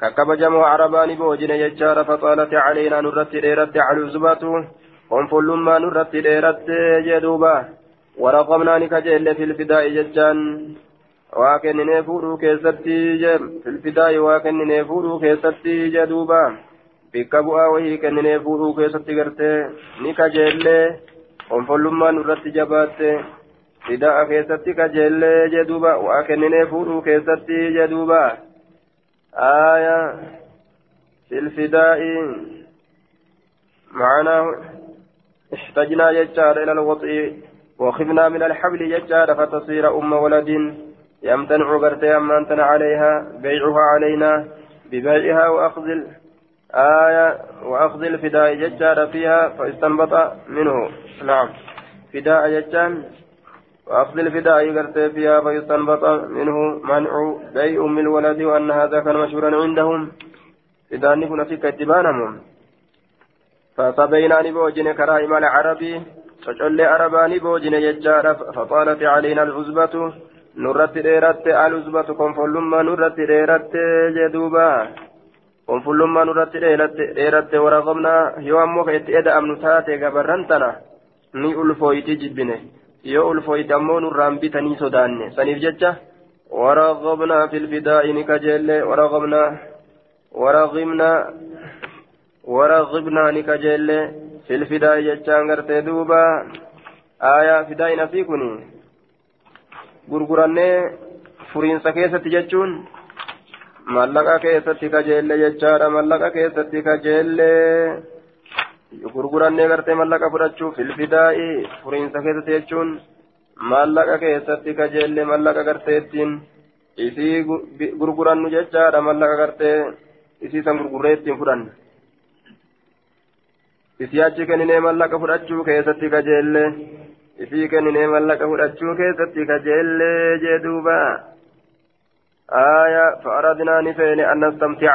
ككبجم عربا نبوجن يجار. فطالت علينا نرت ديرت علوزبات. هم فلما نرت ديرت جدوبا ورقمنا نكجل في الفداء ججان waakenninee fuudhuu keessatti filfidaayi waa kenninee fuudhuu keessatti jedhuuba bikka bu'aa wahii kenninee fuudhuu keessatti gartee ni kajeellee onfollummaan irratti jabaatte fidaa keessatti kajeellee jedhuuba waa kenninee fuudhuu keessatti jedhuuba aaya filfidaa'i معناه احتجنا يجار إلى الوطء وخفنا من الحبل يجار فتصير أم ولد يمتنع غرتي أما أنتن عليها بيعها علينا ببيعها وأخذ آية وأخذ الفداء ججار فيها فاستنبط منه. نعم. فداء ججان وأخذ الفداء غرتي فيها فاستنبط منه. منع بيع أم الولد وأن هذا كان مشهورا عندهم. فداء نكون فيك اتبانهم فصبينا نبوجن كرائم العربي تجل أرباني بوجن يجار فطالت علينا العزبة. نرت ديرت العزبة كن فلما نرت ديرت جدوبا كن فلما نرت ديرت ورغمنا يوم أمن تاتي قبرنتنا ni ulfooyti jibbine. Yoo ulfooyte ammoo nurraan bitanii sodaanne. Saniif jecha ورغبنا في الفداء نكجل ورغبنا ورغبنا ورغبنا نكجل في الفداء جتان غرتي دوبا آية فداء نفيكني gurgurannee furiinsa keessatti jechuun mallaqa keessatti kajeelle jechaadha mallaqa keessatti kajeelle gurgurannee gartee mallaqa fudhachuu filfidaa'i furiinsa keessatti jechuun mallaqa keessatti kajeelle mallaqa garteettiin isii gurgurannu jechaadha mallaqa gartee isii san gurgurree ittiin fudhanne isii achi kenninee mallaqa fudhachuu keessatti kajeelle isii kenninee mallaqa fudhachuu keessatti kajeelle jee duuba فأردنا نفين أن نستمتع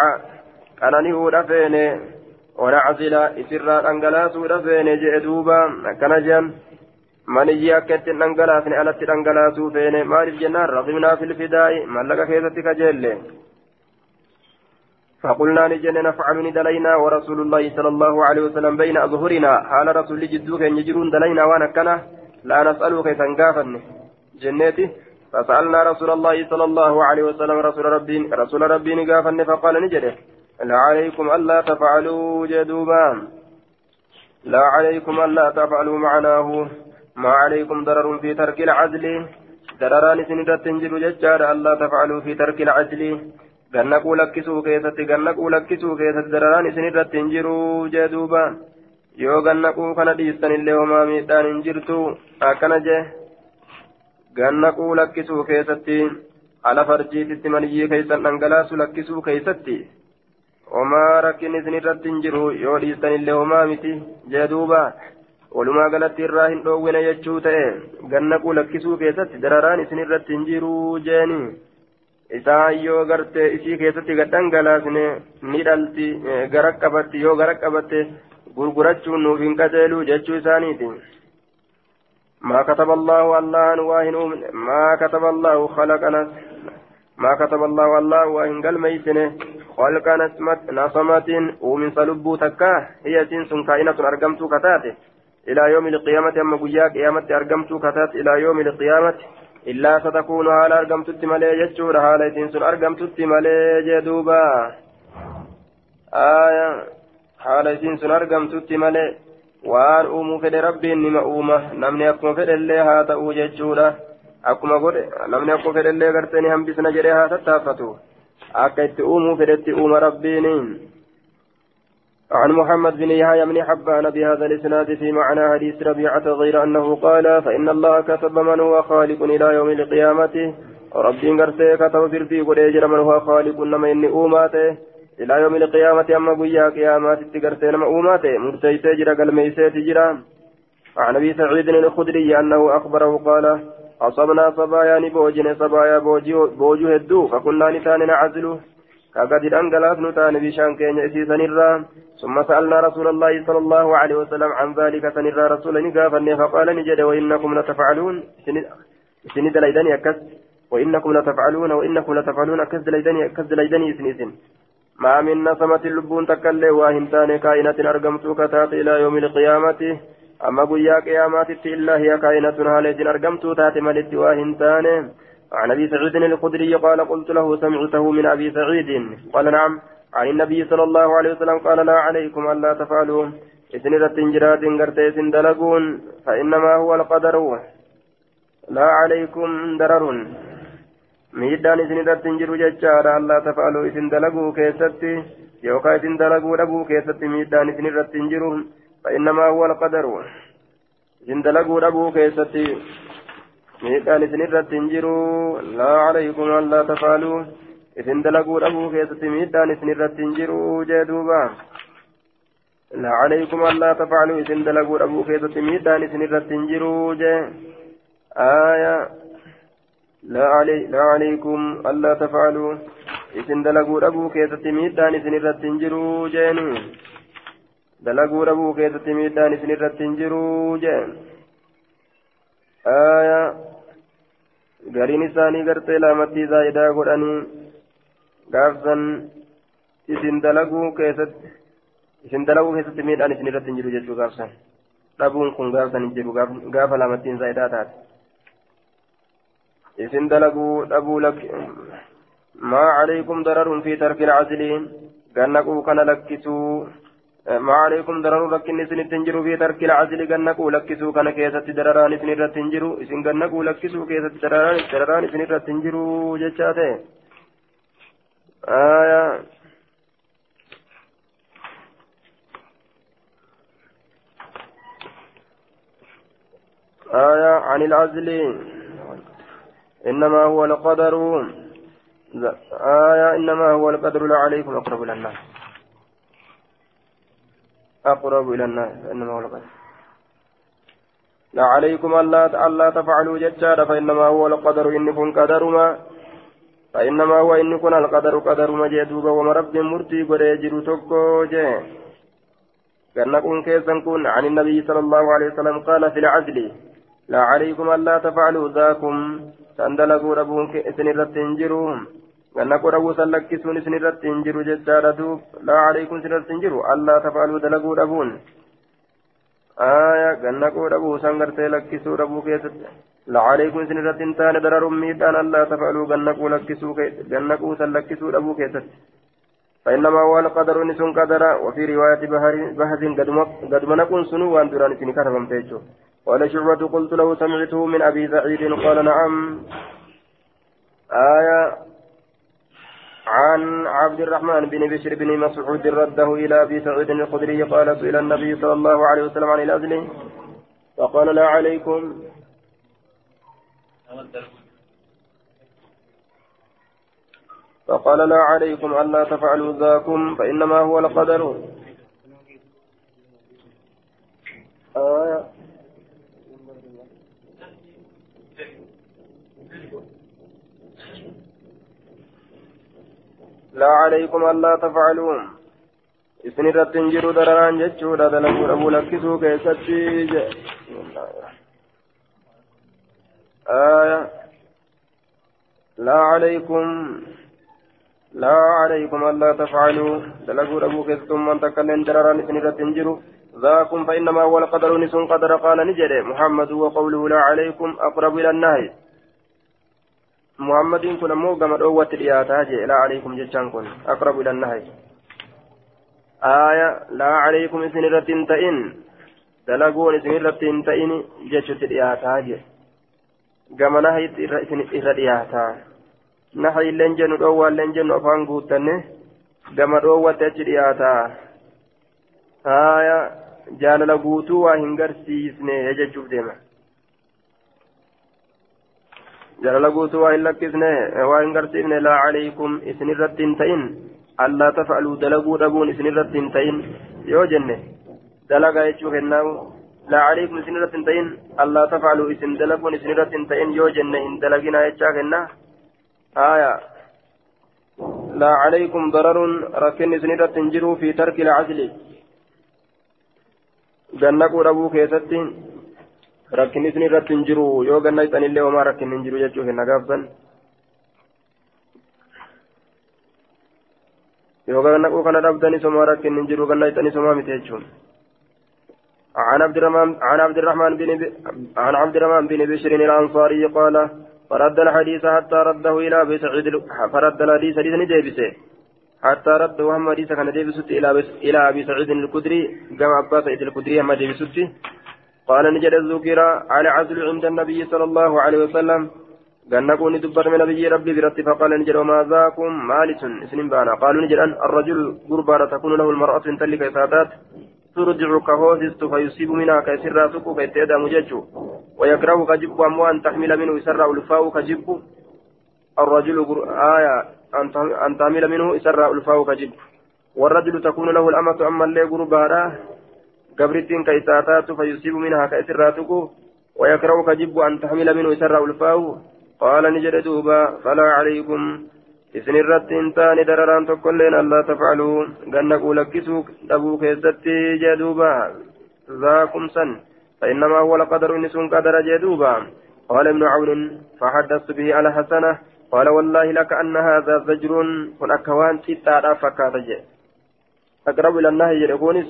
قناني هو فين ونعزل إسرا أنقلاس فين جئ دوبا كان جم maniyyi akka ittiin dhangalaasne alatti dhangalaasuu feene maaliif jennaan raqibnaa filfidaa'i mallaqa keessatti kajeelle فقلنا نجن نفعل ندلينا ورسول الله صلى الله عليه وسلم بين أظهرنا حال رسول جدوك يجرون دلينا وانا كنا لا نسألك تنقافن جنتي فسألنا رسول الله صلى الله عليه وسلم رسول ربي رسول ربي نقافن فقال نجده لا عليكم ألا تفعلوا جدوبا لا عليكم ألا تفعلوا معناه. ما عليكم ضرر في ترك العدل. ضرران سندت تنجل ججار ألا تفعلوا في ترك العدل. gannaquu lakkisuu keessatti gannaquu lakkisuu keessatti dararaan isinirratti hin jiru yoo gannaquu kana dhiistanillee homaa miidhaan hin jirtu akkana jee gannaquu lakkisuu keessatti ala farjiititti maniyyii keessan dhangalaasu lakkisuu keessatti homaa rakkin isinirratti hin jiru yoo dhiistanillee homaa miti jee duuba walumaa galatti irraa hin dhoowwine jechuu ta'e gannaquu lakkisuu keessatti dararaan isin irratti hin jiruu jeeni isaan yoo gartee isii keessatti gadhangalaasne ni dhalti gara qabatti yoo gara qabatte gurgurachuun nuuf hin qajeeluu jechuu isaaniiti. ما كتب الله الله واهن ما كتب الله خلقنا ما كتب الله الله واهن قال ميسنه خلق نسمت نصمت ومن صلبو تكاه هي سنس كائنة أرقمت كتاته إلى يوم القيامة أما قيا قيامة أرقمت كتات إلى يوم القيامة إلا ستكون حال أرقمت التمالي جتشور حال إتنسون أرقمت التمالي جدوبا آية حال إتنسون أرقمت التمالي waan uumuu fedhe rabbiin nima uuma namni akkuma fedhe illee haa ta'uu jechuudha akkuma godhe namni akkuma fedhe illee gartee ni hambisna jedhee haa tattaaffatu akka itti uumuu fedhetti uuma rabbiin عن محمد بن يحيى بن حبان بهذا الاسناد في معنى حديث ربيعة غير انه قال فان الله كتب من هو خالق إلى يوم القيامة ربي غرسي كتب في قد من هو خالق نما اني اوماته إلى يوم القيامة أما بيا قيامات تقرتين مؤومات مرتيسي جرى قلميسي تجرى عن أبي سعيد الخدري أنه أخبره قال أصبنا صبايا بوجن صبايا بوجو هدو فكنا نتان نعزل كقد الأنقلاف نتان بشان كين يسيسا نرى ثم سألنا رسول الله صلى الله عليه وسلم عن ذلك سنرى رسول نقافا فقال نجد وإنكم لتفعلون سند ليدني أكس وإنكم لتفعلون وإنكم لتفعلون أكس ليدني أكس ليدني سنسن ما من نسمة اللبون تكلي واهنتان كائنة أرقمت كتات إلى يوم القيامة. أما قيا قيامات إلا هي كائنة هالة أرقمت تات ملت واهنتان عن أبي سعيد الخدري قال قلت له سمعته من أبي سعيد. قال نعم عن النبي صلى الله عليه وسلم قال لا عليكم ألا تفعلوا. إذن التنجرات قرتيس دلقون فإنما هو القدر. لا عليكم درر. Miidhaan isin irratti hin jiru jechaadha allaa tafa'aluu isin dalaguu keessatti yookaan isin dalaguu dhabuu keessatti miidhaan isin irratti hin jiru fa'innamaa huwa alqadaru isin dalaguu dhabuu keessatti miidhaan isin irratti hin jiru laa calaykum allaa tafa'aluu isin dalaguu dhabuu keessatti miidhaan isin irratti hin jiru jee duuba laa calaykum allaa tafa'aluu isin dalaguu dhabuu keessatti miidhaan isin irratti hin jiru jee aayaa لا, علي لا عليكم ألا تفعلوا إذن دلقوا أبو كيسة ميدان إذن الرتنجروا جين دلقوا أبو كيسة ميدان إذن الرتنجروا جين آية gariin isaanii gartee laamattii zaa'idaa godhanii gaafsan isin dalaguu keessatti isin dalaguu keessatti miidhaan isin irratti hin jiru jechuu gaafsan dhabuun kun gaafsan hin jiru gaafa laamattiin zaa'idaa taate isin dalaguu dhabuu maa calaykum dararun fi tarki lcasliin gannaquu kana lakkisuu ما عليكم ضرر لكن إسن تنجروا في ترك العزل جنكوا لكسوا كان كيسة درران إسن رت تنجروا إسن جنكوا لكسوا كيسة إسن رت تنجروا جتشاته آية آية عن العزل إنما هو القدر. آية إنما هو القدر لا عليكم أقرب إلى الناس أقرب إلى الناس إنما هو القدر. لا عليكم ألا تفعلوا ججارا فإنما هو القدر. إن كن قدر ما فإنما هو إن كن القدر قدر ما جدوبا وما رب مرتي قد يجر تكو جي كأن كن كيسا كن عن النبي صلى الله عليه وسلم قال في العزل لا عليكم ألا تفعلوا ذاكم. سندلقوا ربهم كإسن الرتنجرون ganna qorabu san lakkisuun isin irratti hin jiru jechaadha duub laa alaykum isin irratti hin jiru allaa tafaaluu dalaguu dhabuun aya ganna qoodhabuu san gartee lakkisuu dhabuu keessatti laa alaykum isin irratti hin taane dararuun miidhaan allaa tafaaluu gannaquu lakkisuu gannaquu san lakkisuu dhabuu keessatti فإنما هو القدر نسون قدر وفي رواية بهز قد منكن سنو وان دران سن كتبم تيجو قال شعبة قلت له سمعته من أبي سعيد قال نعم. آية عن عبد الرحمن بن بشر بن مسعود رده إلى أبي سعيد الخدري قال سئل النبي صلى الله عليه وسلم عن الأذن فقال لا عليكم. فقال لا عليكم ألا تفعلوا ذاكم فإنما هو القدر. آه لا عليكم ألا تفعلون. إسن الرتنجر درران جتشودا دلقوا أبو لكسو كيستي آية. لا عليكم لا عليكم ألا تفعلوا دلقوا أبو كيستم من تكلم درران إسن الرتنجر ذاكم فإنما هو القدر نسون قدر قال نجري. محمد وقوله لا عليكم أقرب إلى النهي. muhammadiin kun ammoo gama dhoowwatti dhiyaataa jee laa alaykum jechaan kun aqrabu ila nahay. Aaya laa alaykum isin irratti hin ta'in dalaguun isin irratti hin ta'in jechutti dhiyaataa jee. Gama nahayitti isin irra dhiyaataa. Nahayilleen jennu dhoowwaalleen jennu afaan guuttanne gama dhoowwatti achi dhiyaataa. Aaya jaalala guutuu waa hin garsiisne deema. جلال قوت وإن لكسنه وإن قرسفنه لا عليكم إسن الرد تئن ألا تفعلوا دلقوا ربون إسن الرد تئن يو جنة دلقا يجوه الناو لا عليكم إسن الرد تئن ألا تفعلوا إسن دلقون إسن الرد تئن يو جنة إن دلقنا يجاك النا آية لا عليكم ضرر ركن إسن الرد تنجروا في ترك العزل جنقوا ربو كيستين rakkinni isin irratti hin jiru. Yoo ganna ixanillee homaa rakkinni hin jiru jechuuf hin nagaafsan. Yoo ganna kana dhabdanis homaa rakkinni hin jiru ganna ixanis homaa miti jechuun. عن عبد الرحمن عن عبد الرحمن بن عن عبد الرحمن بن بشر الانصاري قال فرد الحديث حتى رده إلى ابي سعيد فرد الحديث حديث ديبسه حتى رد وهم حديث كان ديبسه إلى إلى ابي سعيد الخدري كما ابا سعيد الخدري هم ديبسه قال نجد الذكر على عزل عند النبي صلى الله عليه وسلم. نكون دبر من نبي ربي برت فقال نجد وما ذاكم مالس سنين بانا. قالوا نجد أن الرجل قربان تكون له المرأة تلك إسادات ترجع كهوزست فيصيب منها كيسر سكو كيتيدا مججو. ويكره كجب أمو أن تحمل منه يسر ألفاو كجب. الرجل آية أن تحمل منه يسر ألفاو كجب. والرجل تكون له الأمة أما اللي قربانا. قبرتين كيساتات فيصيب منها كأسراتك ويكره كجب أن تحمل منه سر ألفاه قال نجد دوبا فلا عليكم إذن الرد تاني درران تقولين ألا تفعلوا قنقوا لكسوا أبو كيستي جدوبا ذاكم سن فإنما هو القدر إن سن قدر جدوبا قال ابن عون فحدثت به على حسنة قال والله لك أن هذا زجر كن أكوان تتا فكاتا أقرب إلى النهي يقولنس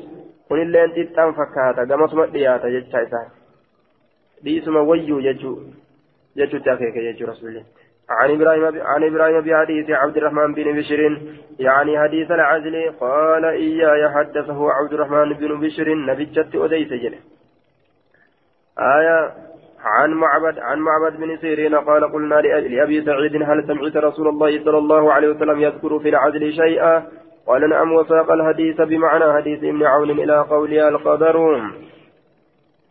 فكاتا كما سمع دياتا جتشا ديسما ويو يجو يجو تاكيك يجو رسول الله عن إبراهيم عن إبراهيم بحديث عبد الرحمن بن بشر يعني حديث العزل قال إياي حدثه عبد الرحمن بن بشر نبجت أديس جل آية عن معبد عن معبد بن سيرين قال قلنا لأبي سعيد هل سمعت رسول الله صلى الله عليه وسلم يذكر في العزل شيئا قال نعم وساق الحديث بمعنى حديث ابن عون إلى قولها القدر.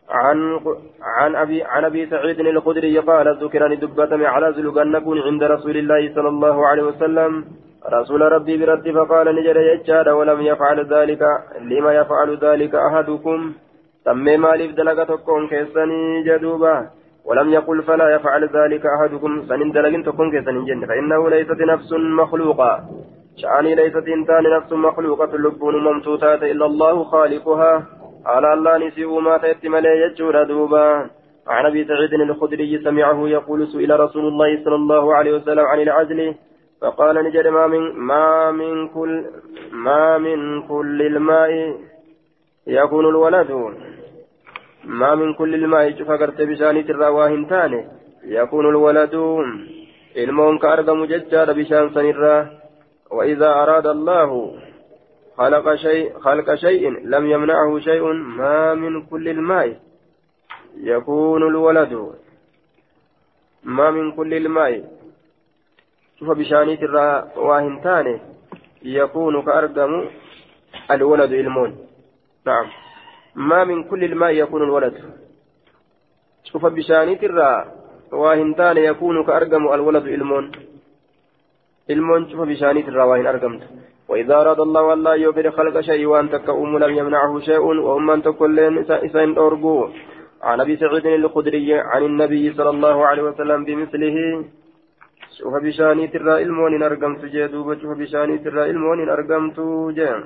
عن عن أبي عن أبي سعيد الخدري قال ذكرني دبة على زلقن عند رسول الله صلى الله عليه وسلم. رسول ربي برد فقال نجر يجاد ولم يفعل ذلك. لما يفعل ذلك أحدكم؟ سمي مالف دلقة تكون كيسني جدوبا ولم يقل فلا يفعل ذلك أحدكم. سنين دلقين تكون كيسني جنة. فإنه ليست نفس مخلوقة. شأني ليست انسان نفس مخلوقة لبون ممتوتات الا الله خالقها على الله نسيء ما تأتي ملي يجور دوبا عن ابي سعيد الخدري سمعه يقول سئل رسول الله صلى الله عليه وسلم عن العزل فقال نجد ما من ما من كل ما من كل الماء يكون الولد ما من كل الماء شوف بشاني ترى تاني يكون الولد المون كأرقم ججار بشان سنرا وإذا أراد الله خلق شيء خلق شيء لم يمنعه شيء ما من كل الماء يكون الولد. ما من كل الماء. شوف بشاني ترى واهن تاني. يكون كأرقم الولد المون. نعم. ما من كل الماء يكون الولد. شوف بشاني ترى واهن تاني يكون كأرقم الولد المون. المون شوف بشاني ترى واهن أرقمت وإذا أراد الله ألا يغفر خلق شيء وأن تكأم لم يمنعه شيء وأم أن تكون إسان أرجو عن أبي سعيد الخدري عن النبي صلى الله عليه وسلم بمثله شوف بشاني ترى المون أرقمت جدوب شوف بشاني ترى المون أرقمت جان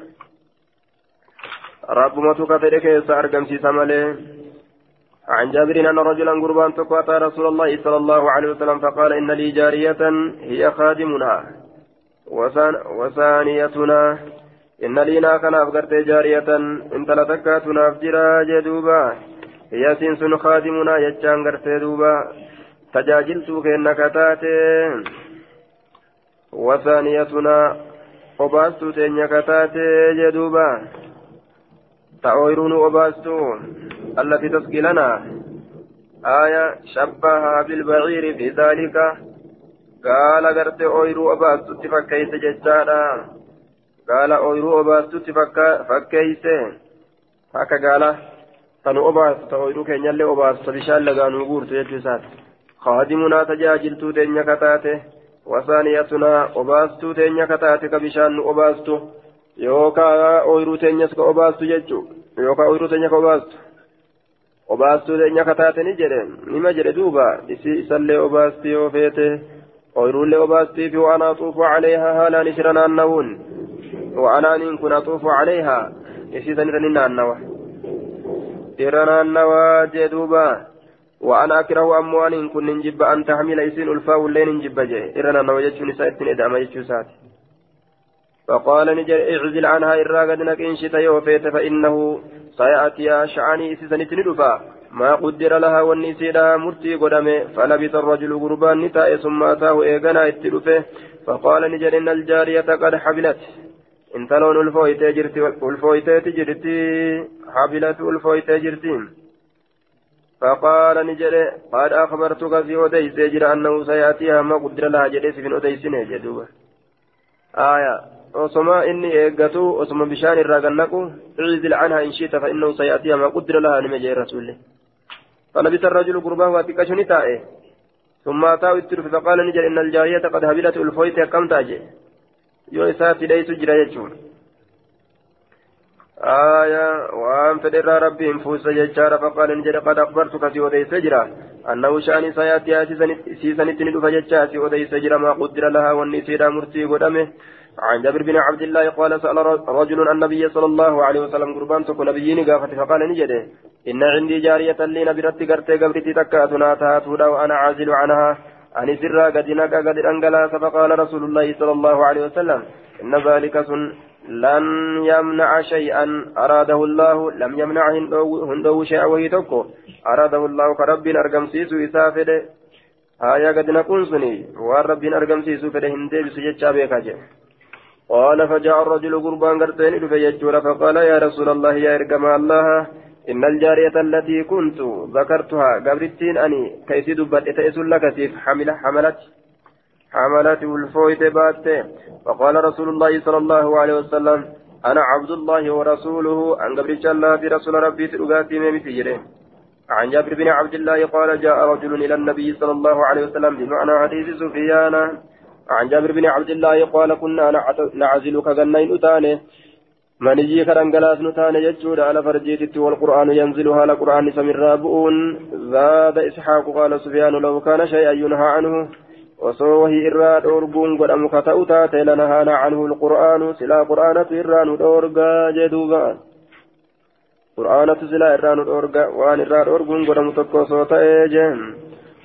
رب ما تكفر كيس أرقمت سمله عن جابر أن رجلا قربان تقوى رسول الله صلى الله عليه وسلم فقال إن لي جارية هي خادمنا. وثانيتنا إن لينا كان أفقرت جارية إن تلتكاتنا أفجرا جدوبا. هي سنسن خادمنا يجان قرت دوبا. تجاجلت كأنك تاتي. وثانيتنا obaastu teenya kataatee jedhuuba ta'ooyiruun obaastu allati taskilana aya shabbaha bilbaciiri fi daalika gaala gartee ooyiruu obaastutti fakkeeyse jechaadha gaala ooyiruu obaastutti fakkeeyse akka gaala tanu obaastu ta ooyiruu keenyallee obaastu ta bishaan lagaanuu guurtu jechuu isaati kaadimunaa tajaajiltuu teenya kataate wasaaniyatunaa obaastuu teenya kataate ka bishaan nu obaastu yookaa ooyiruu teenyas ka obaastu jechuu obaastuu teenya kataate ni jedhe nima jedhe duuba isi isallee obaasti yoo feete ويرول وباستي في وأنا أطوف عليها هالا نشرنا النون وأنا إن كن أطوف عليها يسيسن رننا النوى إرنا النوى جدوبا وأنا أكره أموان إن كن نجب أن تحمل إسين ألفا ولين نجب جي إرنا النوى جتشو نساء إدعم جتشو ساتي فقال نجر اعزل عنها إراغدنك إن شئت يوفيت فإنه سيأتي شعني إسيسن تندفا ما قدر لها والنسيرة مرتي قدمه فلبث الرجل قربان نتاء ثم أتاه إيغانا اتلفه فقال نجر إن الجارية قد حبلت. إن تلون الفويتة جرتي الفويتة جرتي حبلت الفويتة جرتي. فقال نجر قد أخبرتك في أديس أنه سيأتيها. ما قدر لها جليس في أديس جدوبة آية. Osoma inni eeggatu osoma bishaan irraa gannaqu icdil canhaa in shiita fa innahu sayatiha maa qudira lahaa nime jee rasuulli. فلبث الرجل قرباه واتكشني تائه ثم أتاه الترف فقال نجل إن الجارية قد هبلت الفويت كم تاجي يو إساتي ليس جرى يجون آية وأن فدر ربي انفوس يجار فقال نجل قد أخبرتك في ودي سجرة أنه شأن سياتي سيسنت ندف ودي سجرة ما قدر لها والنسيرة مرتي قدمه عن جابر بن عبد الله قال سأل رجل النبي صلى الله عليه وسلم قربان تكون نبيين قافت فقال نجده إن عندي جارية لي نبرت قرتي قبرتي تكأتنا تهاتودا وأنا عازل عنها. عن سرا قد نكا قد أنقلا فقال رسول الله صلى الله عليه وسلم. إن ذلك سن لن يمنع شيئا. أراده الله. لم يمنع هندو شيئا وهي تكو أراده الله كرب أرقم سيسو إسافد آية قد نكون سني. ورب أرقم سيسو فده. هندي بسجد شابيكا قال فجاء الرجل قربان قرتين فيجور فقال يا رسول الله يا إرقم الله إن الجارية التي كنت ذكرتها قبرتين أني كيسي دبت إتئس لك حملة حملت حملت والفويت بات فقال رسول الله صلى الله عليه وسلم أنا عبد الله ورسوله. عن قبرت الله في رسول ربي تلقاتي ممثيره عن جابر بن عبد الله قال جاء رجل إلى النبي صلى الله عليه وسلم بمعنى حديث سفيان. عن جابر بن عبد الله قال كنا نعزل كغنين أتاني. من يجي كران غلاس نتاني يجود على فرجيتي والقرآن ينزل على قرآن سمر رابؤون زاد إسحاق قال سفيان لو كان شيئا ينهى عنه. وصوه إراد أرقون قد أمكت أتاتي لنهانا عنه القرآن. سلا قرآنة إران أرقا جدوبا. قرآنة سلا إران أرقا وان إراد أرقون قد أمكت صوتا إيجن.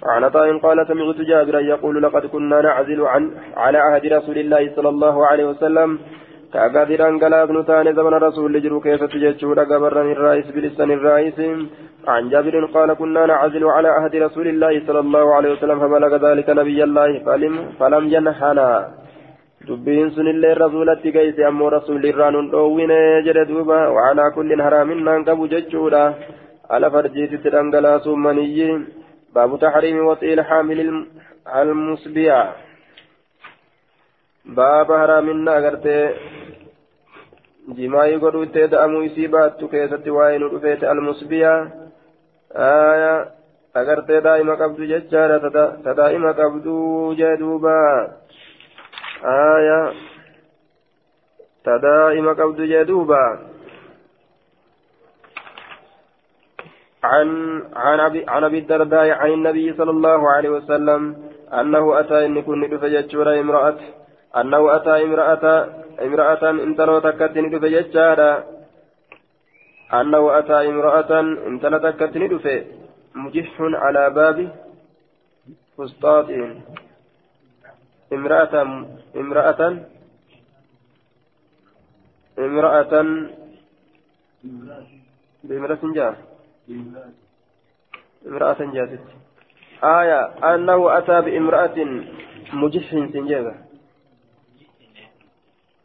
عن عطاء قال سمعت جابرا يقول لقد كنا نعزل عن على عهد رسول الله صلى الله عليه وسلم. كأقادر أنقلاق نتان زمن رسول لجرو كيف تججور قبرا الرئيس بلسان الرئيس. عن جابر قال كنا نعزل على عهد رسول الله صلى الله عليه وسلم فبلغ ذلك نبي الله فلم, فلم ينحنا sun illee rasuulatti geesse ammoo rasuulli irraa nun dhoowwine jedhe duuba wacalaa kullin haraaminaan qabu jechuudha ala farjiititti dhangalaasuu maniyyi باب تحريم وطئ الحامل المسبيع باب حرامنا أغرتي جماعي قدو تدأمو يسيبات كيست وين رفيت المسبيع آية أغرتي دائما قبض ججارة تدائما قبض جدوبا. آية تدائما قبض جدوبا. عن عن أبي عن أبي الدرداء عن النبي صلى الله عليه وسلم أنه أتى إن كن دفجتشورا امرأة أنه أتى امرأة امرأة انتلو تكتني دفجتشارا أنه أتى امرأة انتلو تكتني دفه مجح على باب فسطاط امرأة امرأة امرأة. بامرأة جار امرأة جازت. آية أنه أتى بامرأة مجح سنجابة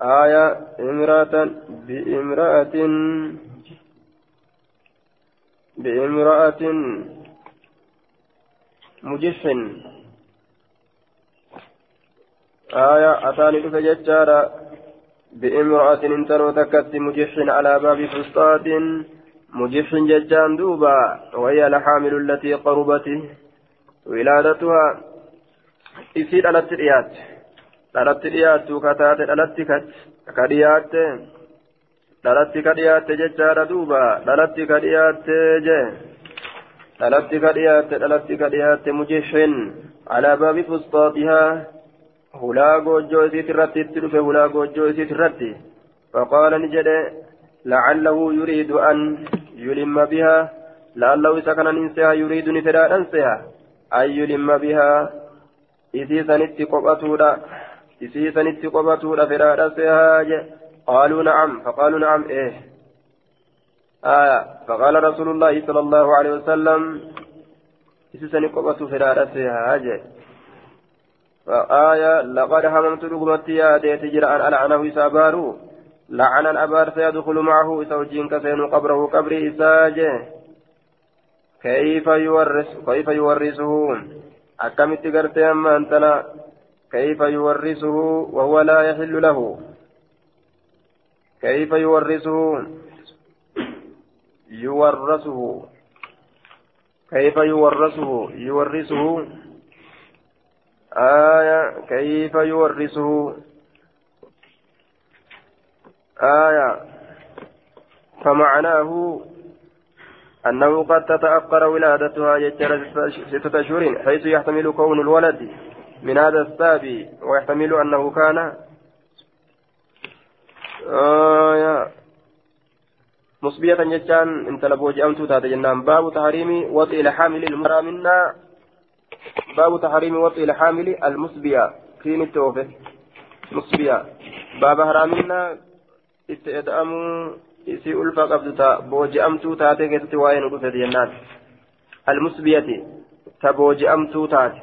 آية امرأة بامرأة بامرأة مجح. آية أتاني فججارة بامرأة انتنو تكت على باب فسطاط. مجف ججان دوبا وهي الحامل التي قربت ولادتها إسير على التريات على التريات كتات على التكت كريات dhalatti ka dhiyaatte jechaadha duuba dhalatti ka dhiyaatte je dhalatti ka dhiyaatte dhalatti ka dhiyaatte mujishin alaa baabi fusxaaxihaa hulaa goojjoo isiit irratti itti dhufe hulaa goojjoo isiit irratti faqaala ni jedhe لعله يريد أن يلم بها لعله إذا كان ننسيها يريد نفرا ننسيها. أن يلم بها؟ إذا سنت قبطولا إذا سنت قبطولا فرا ننسيها. قالوا نعم فقالوا نعم إيه. آية فقال رسول الله صلى الله عليه وسلم إذا سنت قبطو فرا ننسيها. فآية لقد هممت رقمتي يا ديت جرى ألعنه سابارو. لعن الأبار سيدخل معه زوجين كسين قبره قبره إساجه كيف يورث كيف يورثه؟ أكمت قرت أما أنتنا. كيف يورثه وهو لا يحل له؟ كيف يورثه؟ يورثه. كيف يورثه؟ يورثه. آية. كيف يورثه؟ آية. فمعناه أنه قد تتأخر ولادتها يجر ستة أشهر حيث يحتمل كون الولد من هذا السابي ويحتمل أنه كان آه مصبية جتان انت لبوج أمتو تاتا جنان. باب تحريم وطئ الحامل المرأة منا باب تحريم وطئ الحامل المصبية. في التوفة مصبية. باب حرامنا. itti eda'amuu isii ulfa qabdu ta booji'amtuu taatee keessatti waa'ee nu dhufeeti jennaan. Almusbiyati ta booji'amtuu taate.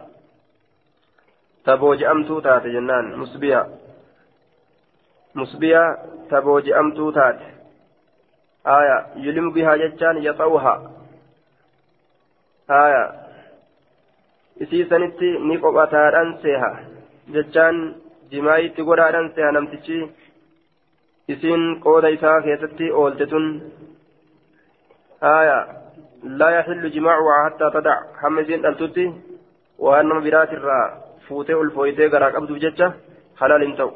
Ta booji'amtuu taate jennaan musbiya. Musbiya ta booji'amtuu taate. Aya yulimbihaa jechaan yaxa'uha aya isii sanitti ni qophataadhaan seeha. Jechaan jimaayitti godhaadhaan seeha namtichi isiin qooda isaa keessatti oolte tun haya laa yaxillu jimaacuhaa hattaa tadac hamma isiin dhaltutti waan nama biraatirraa fuutee ulfooytee garaa qabduuf jecha halaal hin ta'u.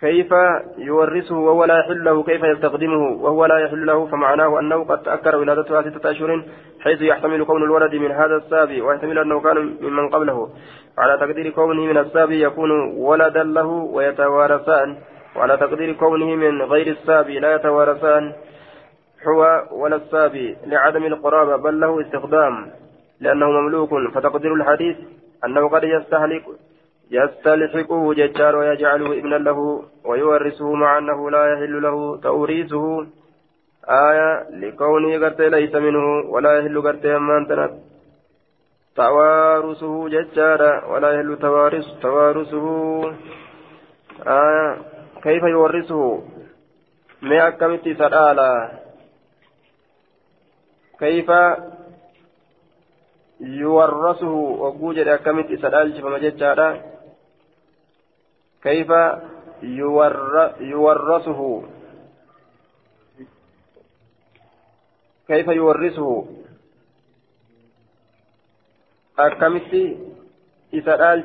كيف يورثه وهو لا يحل له كيف يستخدمه وهو لا يحل له فمعناه أنه قد تأكر ولادتها ستة أشهر حيث يحتمل كون الولد من هذا السابي ويحتمل أنه كان ممن قبله على تقدير كونه من السابي يكون ولدا له ويتوارثان وعلى تقدير كونه من غير السابي لا يتوارثان هو ولا السابي لعدم القرابة بل له استخدام لأنه مملوك. فتقدير الحديث أنه قد يستهلك يستلحقه ججار ويجعله ابنا له ويورثه مع أنه لا يحل له توريثه. آية لكونه قرت ليس منه ولا يحل قرت أمان توارثه ججارا ولا يحل توارث توارثه. آية كيف يورثه؟ ما أكمت سرآلا كيف يورثه؟ وجوجد أكمت سرآل فما جدّا كيف يور يورثه؟ كيف يورثه؟ أكمت إسرائيل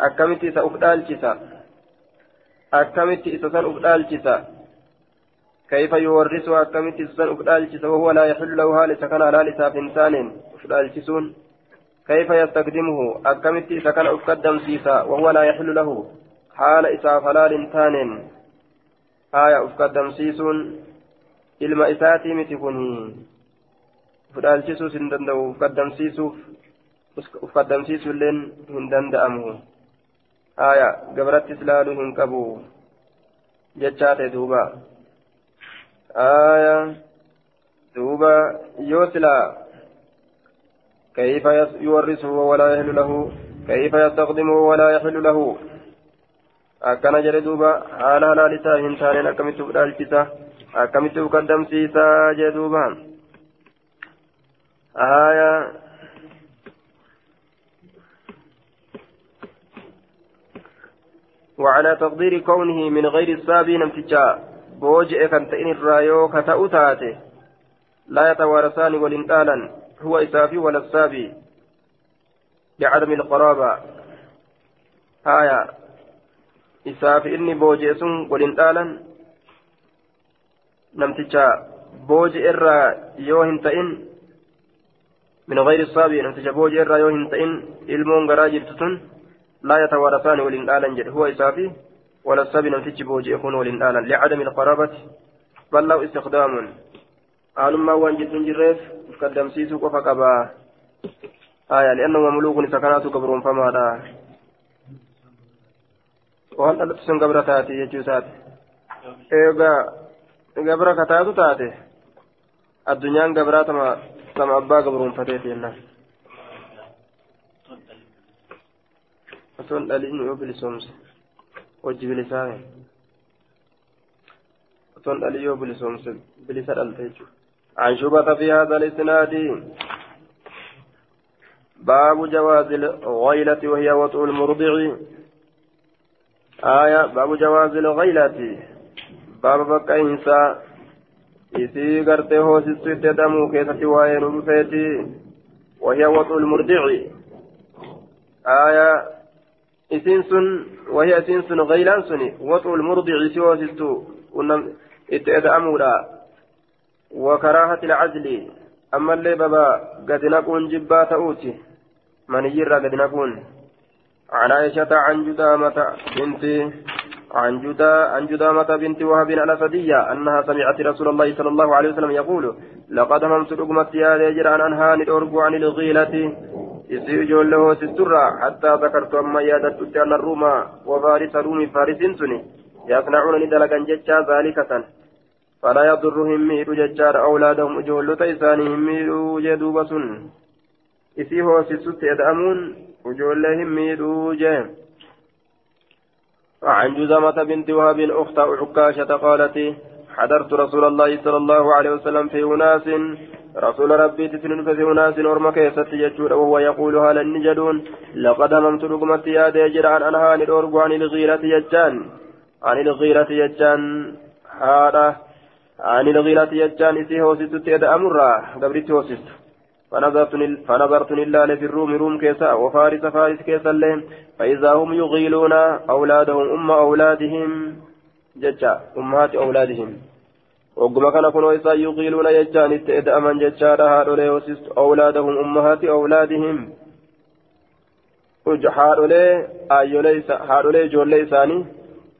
akkamitti isa uf dhaalchisa akkamitti isa san uf dhaalchisa كيف يورثه أكمت السن أفدال وهو لا يحل له هال سكن على لساف إنسان أفدال كيف يستخدمه أكمت سكن أفقدم سيسا وهو لا يحل له حال إساف حلال إنسان آية أفقدم سيسون ilma isaatii miti kun fudhaalchisuus hin danda'u ufkaddamsiisuuf ufkaddamsiisuilleen hin danda'amu aya hin qabu jechaa ta'e duuba aya duuba yoo silaa كيف يورثه ولا يحل له كيف يستخدمه ولا يحل له akkana jedhe duuba haala halaalisaa hin taaneen akkamitti fudhaalchisa akkamitti ukaddamsiisaa jedhe duuba aya وعلى تقدير كونه من غير السابي نمتجا بوجئ كان تئن الرايو كتأتاته لا يتوارثان والانتالا هو إسافي ولا السابي. لعدم القرابة. هايا إسافي إني بوجئ سن والانتالا نمتجا. بوجئ الرا يوهن تئن. من غير السابي نمتجا بوجئ الرا يوهن تئن. إلمون غراجل تتن. لا يتوارثان ولين آلا جد. هو إسافي ولا السبي نمتج بوجي يكون ولين آلا لعدم القرابة بل له استخدام. آلما وان جد جريف قدم سيسو قفا قبا آية لأنه مملوك سكنات قبرون فما لا waan dhalatu sun gabra taate jechuu isaati eegaa gabra kataatu taate addunyaan gabraa tama tama abbaa gabruunfateef jennaan yoo bilisoomse hojii bilisaa osoo hin dhaliin yoo bilisoomse bilisa dhalte jechuudha. عن شبهة في هذا الإسناد باب جواز الغيلة وهي وطء المرضع آية باب جواز الغيلة باب بقى gartee hoosistu itti jedhamu keessatti waa'ee nu dhufeeti وهي وطء المرضع آية sun wahii isiin sun gaylaan suni waxuul murdici si hoosistu itti eda'amuudha wakaraahati lcazli ammallee baba gadi naquun jibbaa ta'uuti maniyyirraa gadi naquun عن عائشة عن جدامة بنت عن جدا عن جدامة بنت وهب الأسدية أنها سمعت رسول الله صلى الله عليه وسلم يقول لقد هممت رقمت يا رجل أن أنهاني الأرجو عن الغيلة isii ijoollee hoosisturraa hattaa zakartu amma yaadachutti anna ruuma wafaarisa ruumi faarisiin suni yasnacuuna ni dalagan jechaa zaalika san falaa yadurru hin miidhu jechaadha awlaadahum ijoollota isaanii hin miidhuu jee duuba sun isii hoosisutti eda'amuun ijoollee hin miidhuu jee عن جزامة بنت وهب أخت عكاشة قالت حضرت رسول الله صلى الله عليه وسلم في أناس رسول ربي تسنن في أناس أرمى كيست يجود وهو يقول هل النجدون لقد هممت رقمت يا ديجر عن أنهان الأرجو عن الغيرة يجان. عن الغيرة يجان. هذا عن الغيرة يجان. إسي هوسست تيد أمرا. قبرت هوسست فنظرت لله في الروم. روم كيسا. وفارس فارس كيسا لهم. فإذا هم يغيلون أولادهم أم أولادهم. ججا. أمهات أولادهم. وقم كان كنوا إسا يغيلون يجان اتئد أمن ججا هادولي وسست أولادهم أمهات أولادهم هادولي آيولي هادولي جولي إساني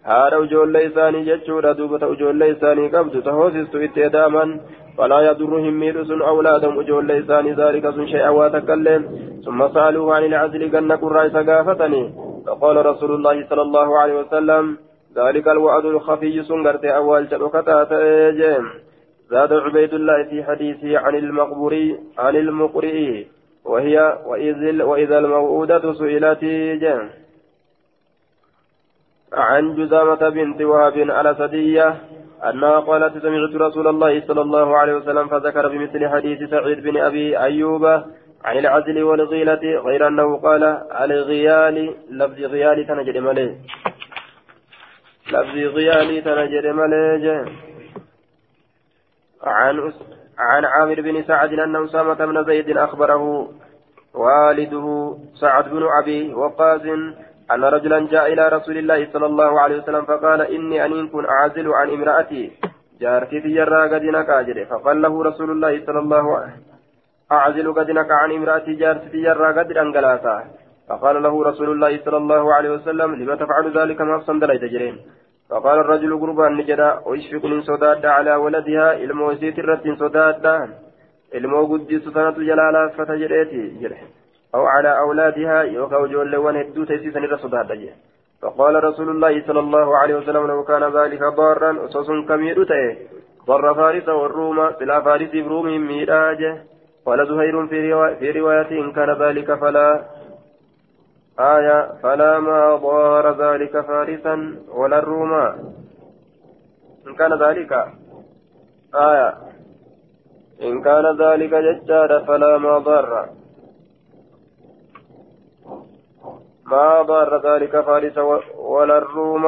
haadha ijoollee isaanii jechuudha duubata ijoollee isaanii qabdu tahosistu itti edaaman. فلا يضرهم ميرس أولادهم أجول ليسان ذلك سن شيئا واتكلم ثم سألوه عن العزل قلنا قرى سقافتني فقال رسول الله صلى الله عليه وسلم ذلك الوعد الخفي سنغرت أول شبكة جيم. زاد عبيد الله في حديثه عن المقبري عن المقرئ وهي وإذا الموءودة سئلت جيم. عن جزامة بنت وهب الأسدية أنها قالت سمعت رسول الله صلى الله عليه وسلم فذكر بمثل حديث سعيد بن أبي أيوب عن العزل والغيلة غير أنه قال الغيال لفظ غيال تنجد مليه لفظ غيال تنجد مليه عن عن عامر بن سعد أن أسامة بن زيد أخبره والده سعد بن أبي وقاص أن رجلا جاء إلى رسول الله صلى الله عليه وسلم فقال إني أن كن أعزل عن امرأتي. جارتي في جرى قد نكاجر فقال له رسول الله صلى الله عليه وسلم أعزل قد نكا عن امرأتي جارتي في جرى قد أنقلاتا. فقال له رسول الله صلى الله عليه وسلم لما تفعل ذلك ما لي تجرين فقال الرجل قربا نجدا ويشفق من صداد على ولدها الموسيت الرد صداد المو قدس سنة جلالا فتجريتي أو على أولادها يوكا جول وان هدو تيسيسا الرسول فقال رسول الله صلى الله عليه وسلم لو كان ذلك ضارا أسس كمير تأه ضر فارس والروم سلا فارس بروم ميراج قال زهير في. في رواية إن كان ذلك فلا آية فلا ما ضار ذلك فارسا ولا الروم إن كان ذلك آية. إن كان ذلك ججار فلا ما ضر ما ضر ذلك فارس ولا الروم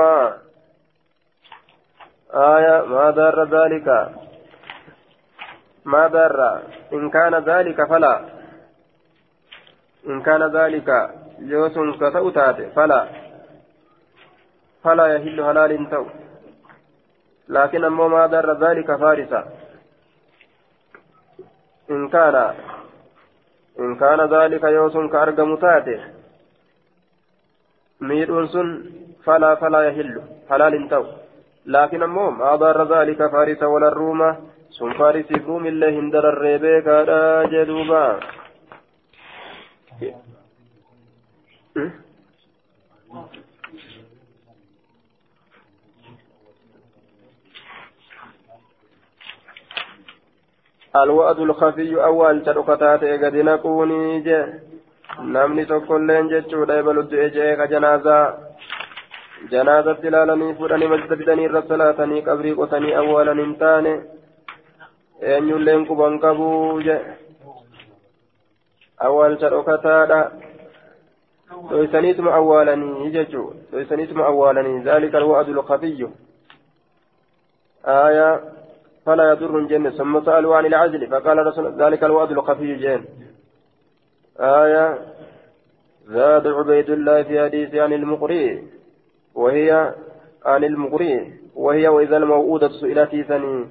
آية ما ضر ذلك. ما ضر إن كان ذلك فلا. إن كان ذلك. جوس كتوتات فلا فلا يهل هلال تو لكن أما ما ضر ذلك فارسا إن كان إن كان ذلك يوس كأرقم sun falaa falaa yahillu halaal hin ta'u laakiin ammoo maa darra zaalika faarisa walarruuma sun faarisiif ruumillee hin dararree beekaadha jee duuba الوعد الخفي أول نكوني جه namni tokkolleen jechuudha ebalutti ejee ka janaazaa janaazatti ilaalanii fudhanii masjida fidanii irra salaatanii qabrii qotanii awwaalan hin taane eenyulleen quban qabuu je awwaalcha dhokataadha dhoysaniituma awwaalanii jechuu dhoysaniituma awwaalanii ذلك الوعد الخفي. آية فلا يضر الجنة. ثم سألوا عن العزل فقال رسول ذلك الوعد الخفي جن آية زاد عبيد الله في حديث عن المقري وهي عن المقري وهي وإذا الموءودة سئلت ثني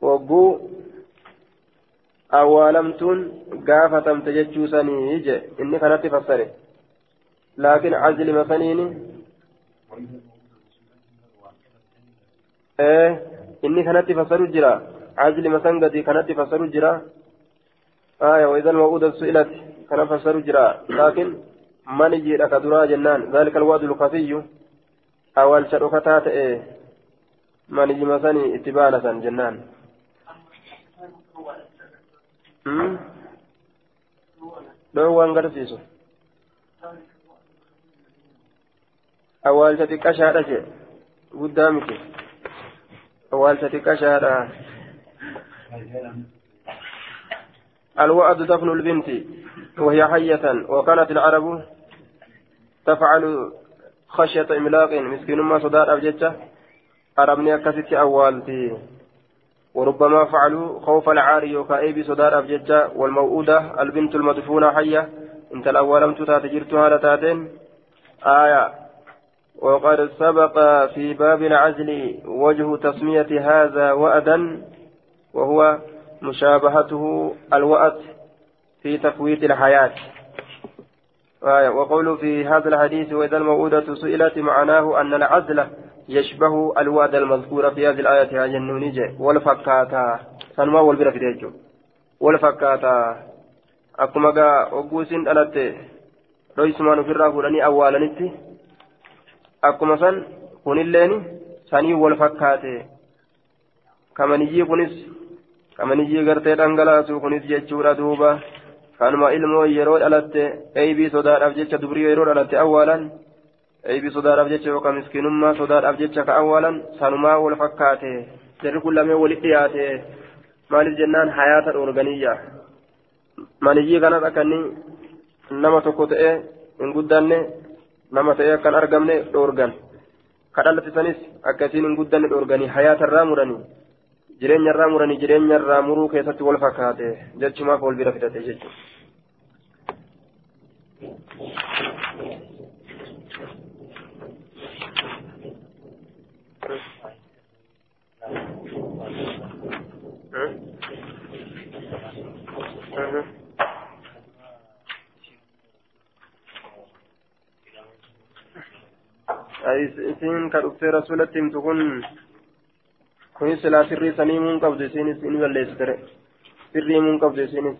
وقو awwaalamtuun gaafatamte jechuu sanii je inni kanatti fassare. عزل مثنيني إيه إني كانت فسر جرا عزل مثلا قدي كانت فسر جرا آية وإذا الموءودة سئلت كان فسر جرا لكن من جيرا كدرا جنان ذلك الوعد الخفي أول شركتات إيه من جي مثلا اتبانة جنان dhoowwan garsiisu awwaalcha xiqqashaadha jee. Guddaa miti. Awwaalcha xiqqashaadha الوعد دفن البنت وهي حية وكانت العرب تفعل خشية إملاق مسكين ما صدار أبجدة أرمني أكست أوالتي وربما فعلوا خوف العار يوكايب صدار أبججة والموؤودة البنت المدفونة حية. انت الأول لم تتجرتها لتاتين آية. وقد سبق في باب العزل وجه تسمية هذا وأدا وهو مشابهته الوأد في تفويت الحياة. آية. وقول في هذا الحديث وإذا الموؤودة سئلت معناه أن العزل يشبه الوعد المذكور في هذه الآية جنون جي والفكاتا سنما والبرا في ديجو والفكاتا أكما قا وقوسين ألت رويسمان في الرافو لني أولا أكما سن كن اللين سني والفكاتي كما نجي كنس كما نجي قرتي دنقلاسو كنس جيتشورا دوبا kanuma ilmoo yeroo dhalatte eeybii sodaadhaaf jecha dubrii yeroo dhalatte awwaalan eebii sodaadhaaf jecha yookaan miskiinummaa sodaadhaaf jecha ka awwaalan sanumaa wal fakkaate jarri kun lamee walitti dhiyaate maaliif jennaan hayaata dhoorganiyya maniyyii kanas akka inni nama tokko ta'ee hin guddanne nama ta'ee akkan argamne dhoorgan ka dhalatisanis akkasiin hin guddanne dhoorganii hayaata irraa muranii jireenya irraa muranii jireenya irraa muruu keessatti wal fakkaate jechumaaf wal bira fidate jechuudha. Isiin ka dhuftee rasulatti himtu kun kun silaa sirrii sanii muun qabdu isiinis in balleessitere sirrii muun qabdu isiinis